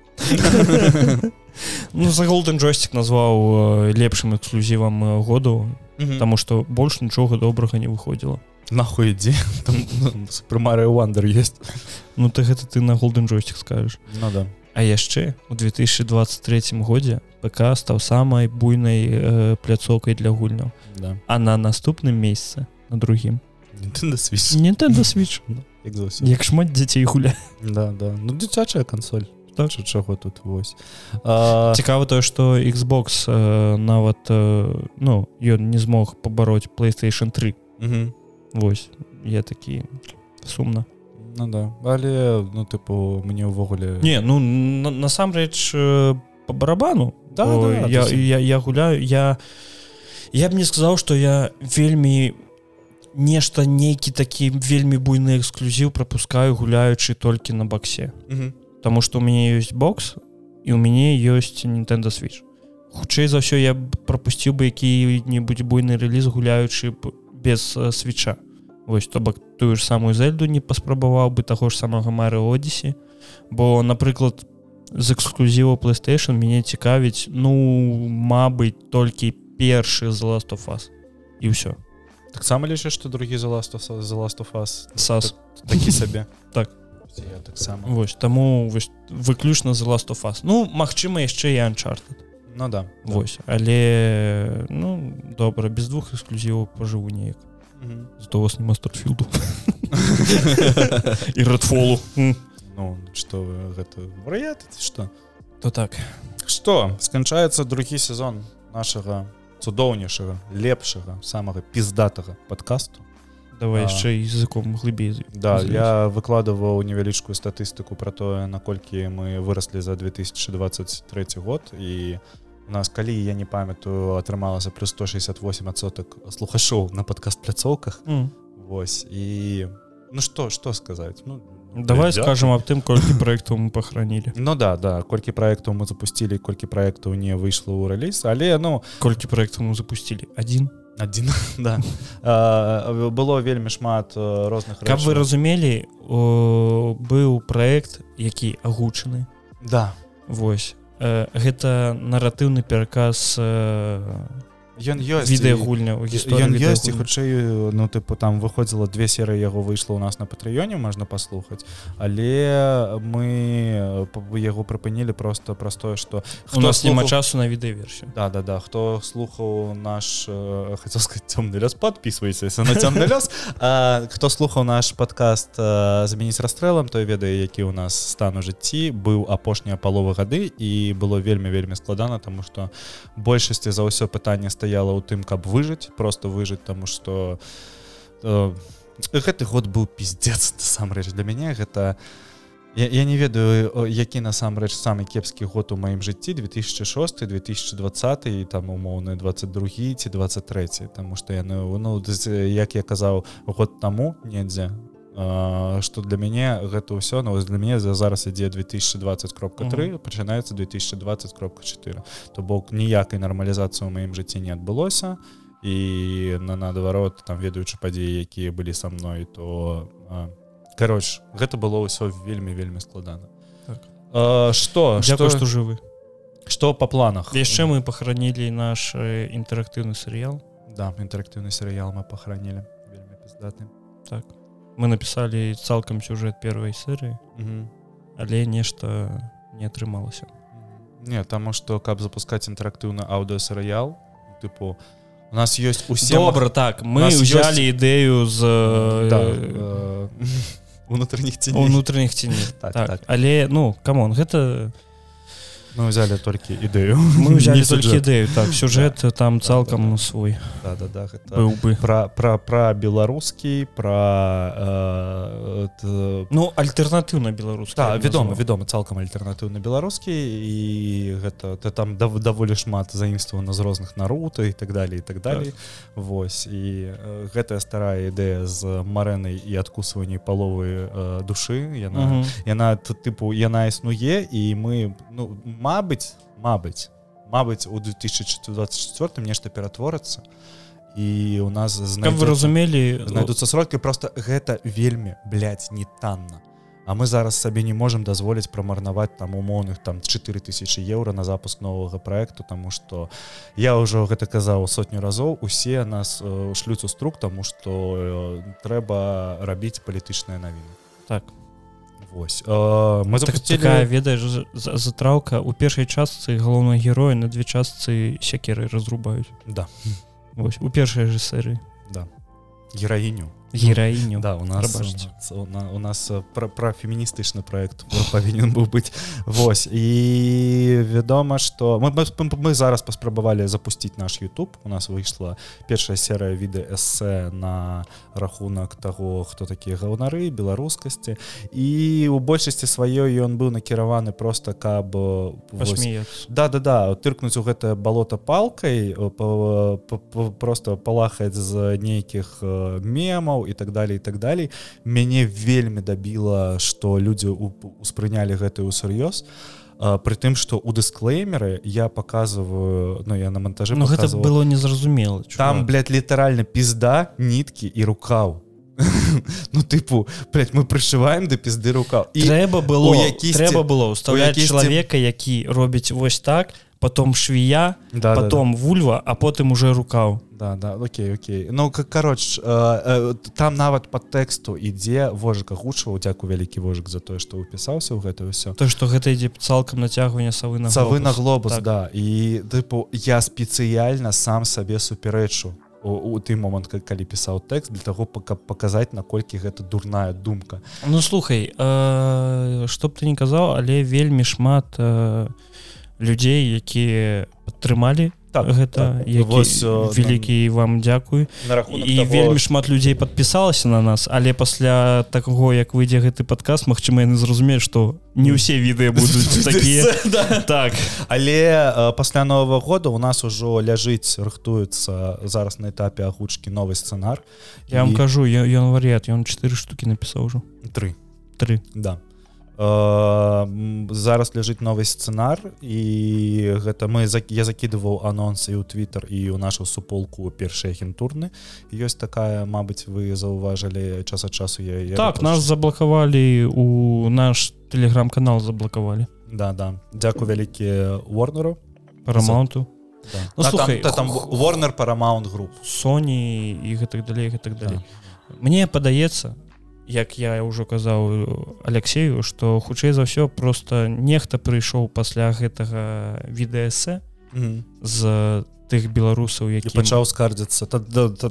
Ну за golden джойстик назваў э, лепшым эксклюзівам э, году потому что больш нічога добрага не выходзіла нахуй ідзе прымарыя вандер есть. Ну ты гэта ты на golden джойстик скажешь. Ну да. А яшчэ у 2023 годзе ПК стаў самай буйнай э, пляцоўкай для гульняў да. А на наступным месяце на другім Nintendo Switch. Nintendo Switch як заўсёды. як шмат дзяцей гуля да да. Ну дзіцячая консоль Так. Ча- чаго тут вось. А, цікава тое што Xbox э, нават э, ну ён не змог пабароць PlayStation 3 мгм. Вось я такі сумна. Ну да. Але ну тыпу мне ўвогуле не ну на- насамрэч э, по барабану. Да, О, да, я, то есть- я, я гуляю. Я я б не сказаў што я вельмі нешта нейкі такі вельмі буйны эксклюзіў прапускаю гуляючы толькі на баксе. Мгм. Таму што у мяне ёсць бокс і у мяне ёсць Nintendo Switch. Хутчэй за ўсё я б прапусціў бы які-небудзь буйны рэліз гуляючы без э, свеча Вось то бок тую ж самую зельду не паспрабаваў бы таго ж самага мары Одісі бо напрыклад з эксклюзіву PlayStation мяне цікавіць ну мабыць толькі першы з last of us. І ўсё таксама лічыш што другі за Us- The last of us? Сас. Такі сабе Так. я таксама Вось таму вось, выключна з last of us. Ну магчыма яшчэ і Uncharted. Ну да Вось але ну добра без двух эксклюзіваў пажыву неяк. Мгм. зато у вас нема старфілду і рэдфолу ну что гэта варыят что? То так. Что сканчаецца другі сезон нашага цудоўнейшага лепшага самага піздатага подкасту давай яшчэ языком глыбей Да я выкладываў невялічкую статыстыку про тое наколькі мы выраслі за 2023 год. І у нас калі я не памятаю атрымалася плюс 168 адсотак слухашоў на падкаст пляцоўках М. Вось і ну что что сказаць? Ну давай дзякуй. скажем аб тым колькі праектаў мы пахаранілі Ну да да колькі праектаў мы запусцілі колькі праектаў не выйшло ў рэліз але ну колькі праектаў мы запусцілі один? Адзін да. А, было вельмі шмат э, розных каб вы разумелі о, быў праект які агучаны. Да. Вось. Э, гэта наратыўны пераказ э, ён ёсць відэагульня у ён ёсць і хутчэй ну тыпу там выходзіла две серыі яго выйшла ў нас на патрыёне можна паслухаць. Але мы яго прыпынілі просто праз тое што у нас няма слухаў- часу на відэаверсію. Да да да. Хто слухаў наш хацеў сказать цёмны лёс подписывайся на цёмны лёс А, хто слухаў наш подкаст э, змяніць расстрэлам той ведае які ў нас стан у жыцці. Быў апошняя палова гады і было вельмі вельмі складана тому что большасці за ўсё пытанне стаяла ў тым каб выжыць просто выжыць тому что э, гэты год быў насамрэч. Для мяне гэта я, я не ведаю які насамрэч самы кепскі год у маім жыцці 2006 2020 і там умоўны 22 ці 23 тому что яны ну з- як я казаў год таму недзе что для мяне гэта ўсё ну вось для мяне за зараз ідзе 2020 кропка 3 пачынаецца 2020 кропка 4 то бок ніякай нармалізацыі ў маім жыцці не адбылося і на наадварот там ведаючы падзеі якія былі са мной то а, кароч гэта было ўсё вельмі вельмі складана Так. А, что Дзякую что што жывы что по планах? Яшчэ мы пахаранілі наш э, інтэрактыўны серыял да інтэрактыўны серыял мы пахаранілі вельмі пиздаты так мы напісалі цалкам сюжэт первой серыі але нешта не атрымалася не таму что каб запускаць інтэрактыўны аўдыосерыял тыпу у нас есть усе добра так мы взяли ёсць- ідэю з да, э, э, унутраных ценей унутраных ценей Так, так, але ну камон гэта мы взяли только идею. Мы Не толькі ідэю так сюжэт там Да, цалкам да, да. свой. Да, да, да, гэта быў бы. про про про беларускі про э, т- ну альтэрнатыўна беларус Да, вядома вядома цалкам альтэрнатыўна беларускі і гэта ты там дав, даволі шмат заімствавана з розных нарута і так далее і так далей Вось. І э, гэтая старая ідэя з марэнай і адкусванней паловы э, душы. Яна яна т- тыпу яна існуе і мы ну мабыць мабыць мабыць у 2024 нешта ператворацца і у нас вы разумелі знайдуцца сродкі просто гэта вельмі блядь, не танна А мы зараз сабе не можам дазволіць прамарнаваць там умоўных там 4000 еўра на запуск новага проекту тому что я ўжо гэта казаў сотню разоў усе нас э, шлюць у струк тому что э, трэба рабіць палітычныя навіны так Вось. Э, мы так, запусцілі такая ведаеш за- затраўка у першай частцы галоўнага героя на две частцы сякеры разрубаюць. Да. Вось у першай же серыі. Да. Гераіню гераіню да у нас Прабачце. э, у, на, у нас э, пра, пра феміністычны проект павінен быў быць Вось і вядома что мы, мы, мы зараз паспрабавалі запусціць наш YouTube. У нас выйшла першая серыя відэа эсэ на рахунак таго хто такія гаўнары беларускасці і у большасці сваёй ён быў накіраваны просто каб э, вось, да да да тыркнуць у гэтае балота палкай па- па- па- просто палахаць з нейкіх э, мемаў і так далее і так далей. Мяне вельмі дабіла что людзі успрынялі гэтую сур'ёз. При тым что у дысклеймеры я показываю ну я на монтажы Ну гэта было незразумела там блядь, літаральна пізда ніткі і рукаў. Ну тыпу блядь, мы прышываем да пізды рукаў. І трэба было якісьці- трэба было ўставляць якісьці- чалавека які робіць вось так потом швія да, потом вульва а потым уже рукаў да да окей окей. Ну как кароч э, э, там нават по тэксту ідзе вожыка гучваў дзяку вялікі вожык за тое што ўпісаўся ў гэта ўсё то что гэта ідзе цалкам нацягвання савы на Савы на глобус. Так. да. І тыпу я спецыяльна сам сабе супярэчу у, у той момант ка- калі пісаў тэкст для таго каб паказаць наколькі гэта дурная думка. Ну слухай э, што б ты не казаў але вельмі шмат э, людзей якія падтрымалі Так, гэта так. які, Вось, вялікі вам дзякуй на і вельмі шмат людзей подпісалася на нас але пасля такого як выйдзе гэты падказ Мачыма яны зразумеюць што не ўсе відэа будуць такія. Так. Але пасля нового года у нас ужо ляжыць рыхтуецца зараз на этапе агучкі новы сцэнар. Я вам кажу ён варыят ён чатыры штукі напісаў ужо. Тры. Тры. Да. м, зараз ляжыць новы сцэнар і гэта мы я закидываў анонсы і ў твиттер і ў нашу суполку першай агентурны ёсць такая Мабыць вы заўважылі час ад часу я, я так нас заблакавалі у наш телеграм-канал заблакавалі да да. Дзякую вялікі warnerу. Парамаунту да. Ну, слухай, там, та, там warner paramount груп Sony і гэтак далей гэтак далей Мне падаецца як я ўжо казаў Алексею што хутчэй за ўсё просто нехта прыйшоў пасля гэтага відээсэ з тых беларусаў які пачаў скардзіцца.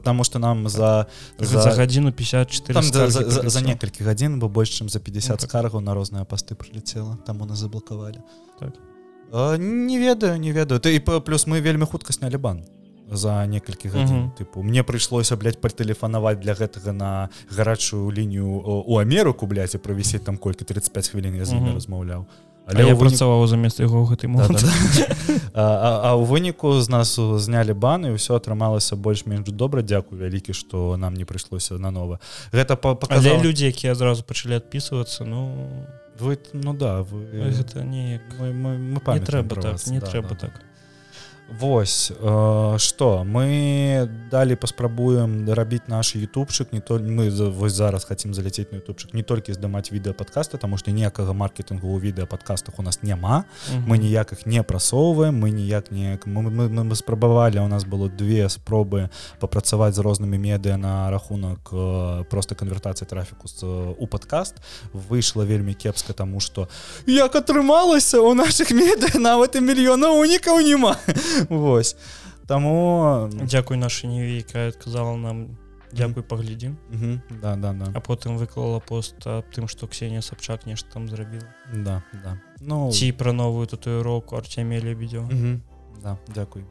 Таму што нам за за, за гадзіну 54 там, за, за, за, некалькі гадзін бо больш чым за 50 Ну, так. скаргаў на розныя пасты прылецела таму нас заблакавалі. Так. А, не ведаю не ведаю. Ты плюс мы вельмі хутка снялі бан за некалькі гадзін Мгм. тыпу мне прыйшлося блядь, патэлефанаваць для гэтага на гарачую лінію у Амерыку блядь, і правісець там колькі 35 хвілін я з імі Мгм. размаўляў А я працаваў замест яго гэты Да, да, да. а, а, а ў выніку з нас у- знялі бан і ўсё атрымалася больш-менш добра дзякую вялікі што нам не прыйшлося нанова гэта па- Але паказала людзі якія адразу пачалі адпісвацца ну вы ну да вы гэта неяк мы, мы, мы не трэба так вас, не да, трэба да. так Вось э, что мы далі паспрабуем рабіць наш ютубчык не то мы вось зараз хотим заляцець на ютубчык не толькі здымаць відэа подкаста тому что ніякага маркетингу у відэа подкастах у нас няма мы ніякіх не прасоўваем мы ніяк не мы, мы, мы, мы спрабавалі у нас было две спробы папрацаваць з рознымі медыа на рахунак э, просто канвертацыі трафіку з, э, у подкаст. Выйшла вельмі кепска тому что як атрымалася у наших медыа нават і мільёна унікаў няма Вось таму Дзякуй наша невейкая адказала нам. Дякуй паглядзім да да да. А потым выклала пост аб тым што Ксенія Сабчак нешта там зрабіла да да. Ну. Ці пра новую татуіроўку Арцемія лебедзё Мгм. да дзякуй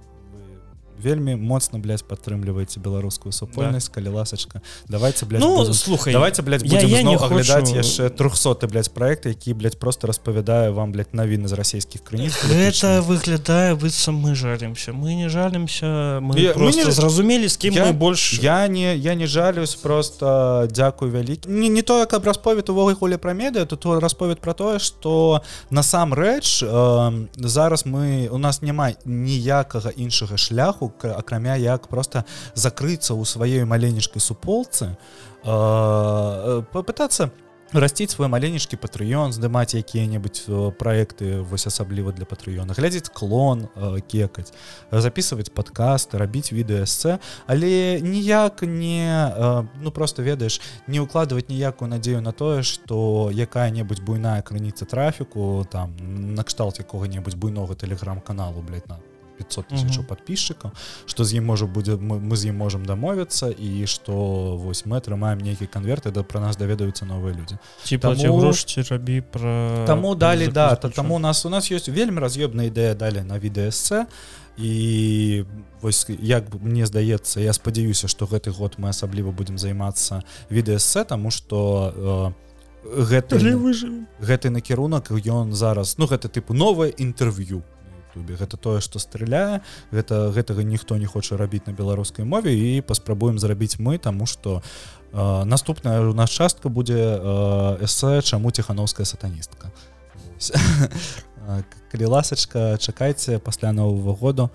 вельмі моцна блядь, падтрымліваеце беларускую супольнасць калі ласачка. Давайте блядь, Ну будем- слухай давайте блядь, я- будем я не зноў аглядаць хочу- яшчэ 300 блядь, проект які блядь, просто распавядае вам блядь, навіны з расійскіх крыніц. Гэта выглядае быццам мы жалімся. Мы не жалімся мы, Я- мы просто не- зразумелі з кім Я- мы больш я не я не жалюсь просто дзякуй вялікі не, не тое каб расповед увогуле пра медыа тут расповед про тое что насамрэч э, зараз мы у нас няма ніякага іншага шляху к- акрамя як просто закрыцца ў сваёй маленечкай суполцы э, попытаться расціць свой маленечкі патрыён здымаць якія-небудзь э, проекты вось асабліва для патрыёна глядзець клон э, кекаць записывать подкасты рабіць відэасце але ніяк не э, ну просто ведаеш не укладывать ніякую надзею на тое что якая-небудзь буйная крыніца трафіку там накшталт якога-небудзь буйнога телеграм-каналу блядь, на 500 тысяч Мгм. подписчиков что з ім можа будзе мы, мы з ім можем дамовіцца і что вось мы атрымаем нейкі конверты да про нас даведаюцца новыя людзі ці Таму- плаці грош ці рабі пра Таму далі да ключом. таму у нас у нас ёсць вельмі раз'ёбная ідэя далі на відэасце і вось як мне здаецца я спадзяюся што гэты год мы асабліва будзем займацца відэасце таму што э, гэты гэты накірунак ён зараз ну гэта тыпу новае інтэрв'ю Ютубе гэта тое што стреляе гэта гэтага ніхто не хоча рабіць на беларускай мове і паспрабуем зрабіць мы таму што э, наступная у нас частка будзе э, эсэ чаму ціхановская сатаністка калі ласачка чакайце пасля нового году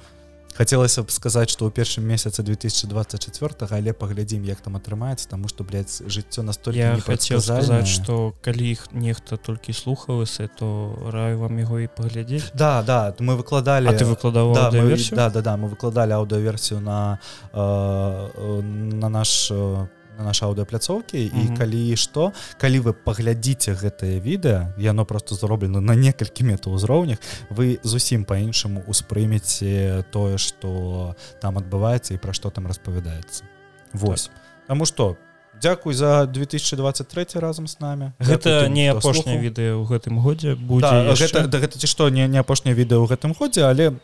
хацелася б сказаць што ў першым месяцы 2024 але паглядзім як там атрымаецца таму што блядь, жыццё настолькі я хацеў непрадказальнае. сказаць што калі іх нехта толькі слухаў эсэ то раю вам яго і паглядзець Да, да, мы выкладалі А ты выкладаў да, мы, да, да, да, мы выкладалі аўдыоверсію на э, э, на наш э, на наш аўдыапляцоўкі і Мгм. калі што калі вы паглядзіце гэтае відэа яно просто зроблена на некалькі метаўзроўнях вы зусім по-іншаму успрымеце тое што там адбываецца і пра што там распавядаецца Вось Таму што Дякуй за 2023 разам з нами. Гэта тым, не апошняе відэа ў гэтым годзе будзе да, яшчэ. гэта, да, гэта ці што не, не апошняе відэа ў гэтым годзе але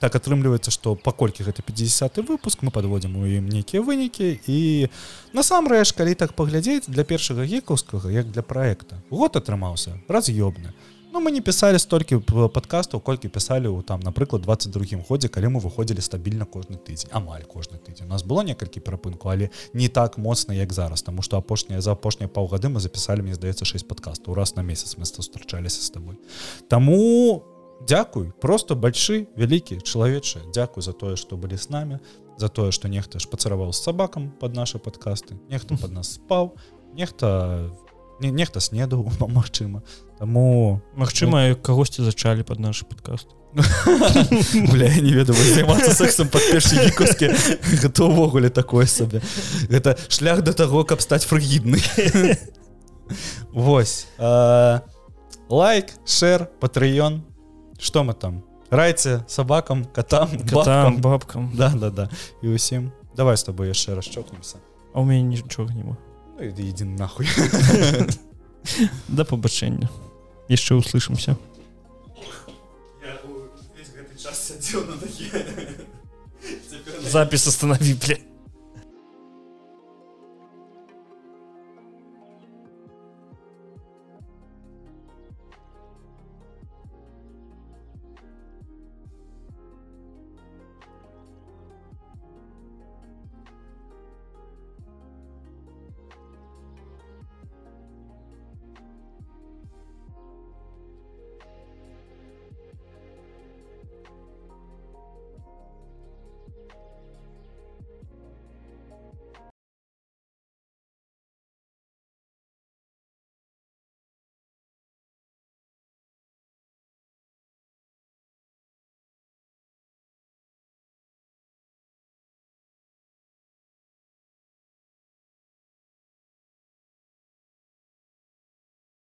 так атрымліваецца што паколькі гэта 50 выпуск мы подводзім у ім нейкія вынікі і насамрэч калі так паглядзець для першага гікаўскага як для проекта. Год атрымаўся раз'ёбны Ну мы не пісалі столькі падкастаў колькі пісалі ў там напрыклад 22 годзе калі мы выходзілі стабільна кожны тыдзень амаль кожны тыдзень у нас было некалькі перапынку але не так моцна як зараз тому что апошняе за апошнія паўгады мы запісалі мне здаецца 6 падкастаў раз на месяц мы сустрачаліся з тобой. Таму дзякуй просто большы вялікі чалавечы Дзякуй за тое што былі з намі за тое што нехта ж пацараваў з сабакам под наши подкасты нехто под нас спаў нехта не, нехта снедаў магчыма Таму Магчыма кагосьці зачалі под наш подкаст Бля, я не ведаю займацца сексом под першы гікаўскі гэта ўвогуле такое сабе гэта шлях до таго каб стаць фрыгідны Вось лайк шэр патрыён что мы там? Райце сабакам катам там бабкам. бабкам. Да да да і усім давай с тобой яшчэ раз чокнемся а у мяне нічога няма ну, иди нахуй. Да пабачэння яшчэ услышимся. Запись останови бля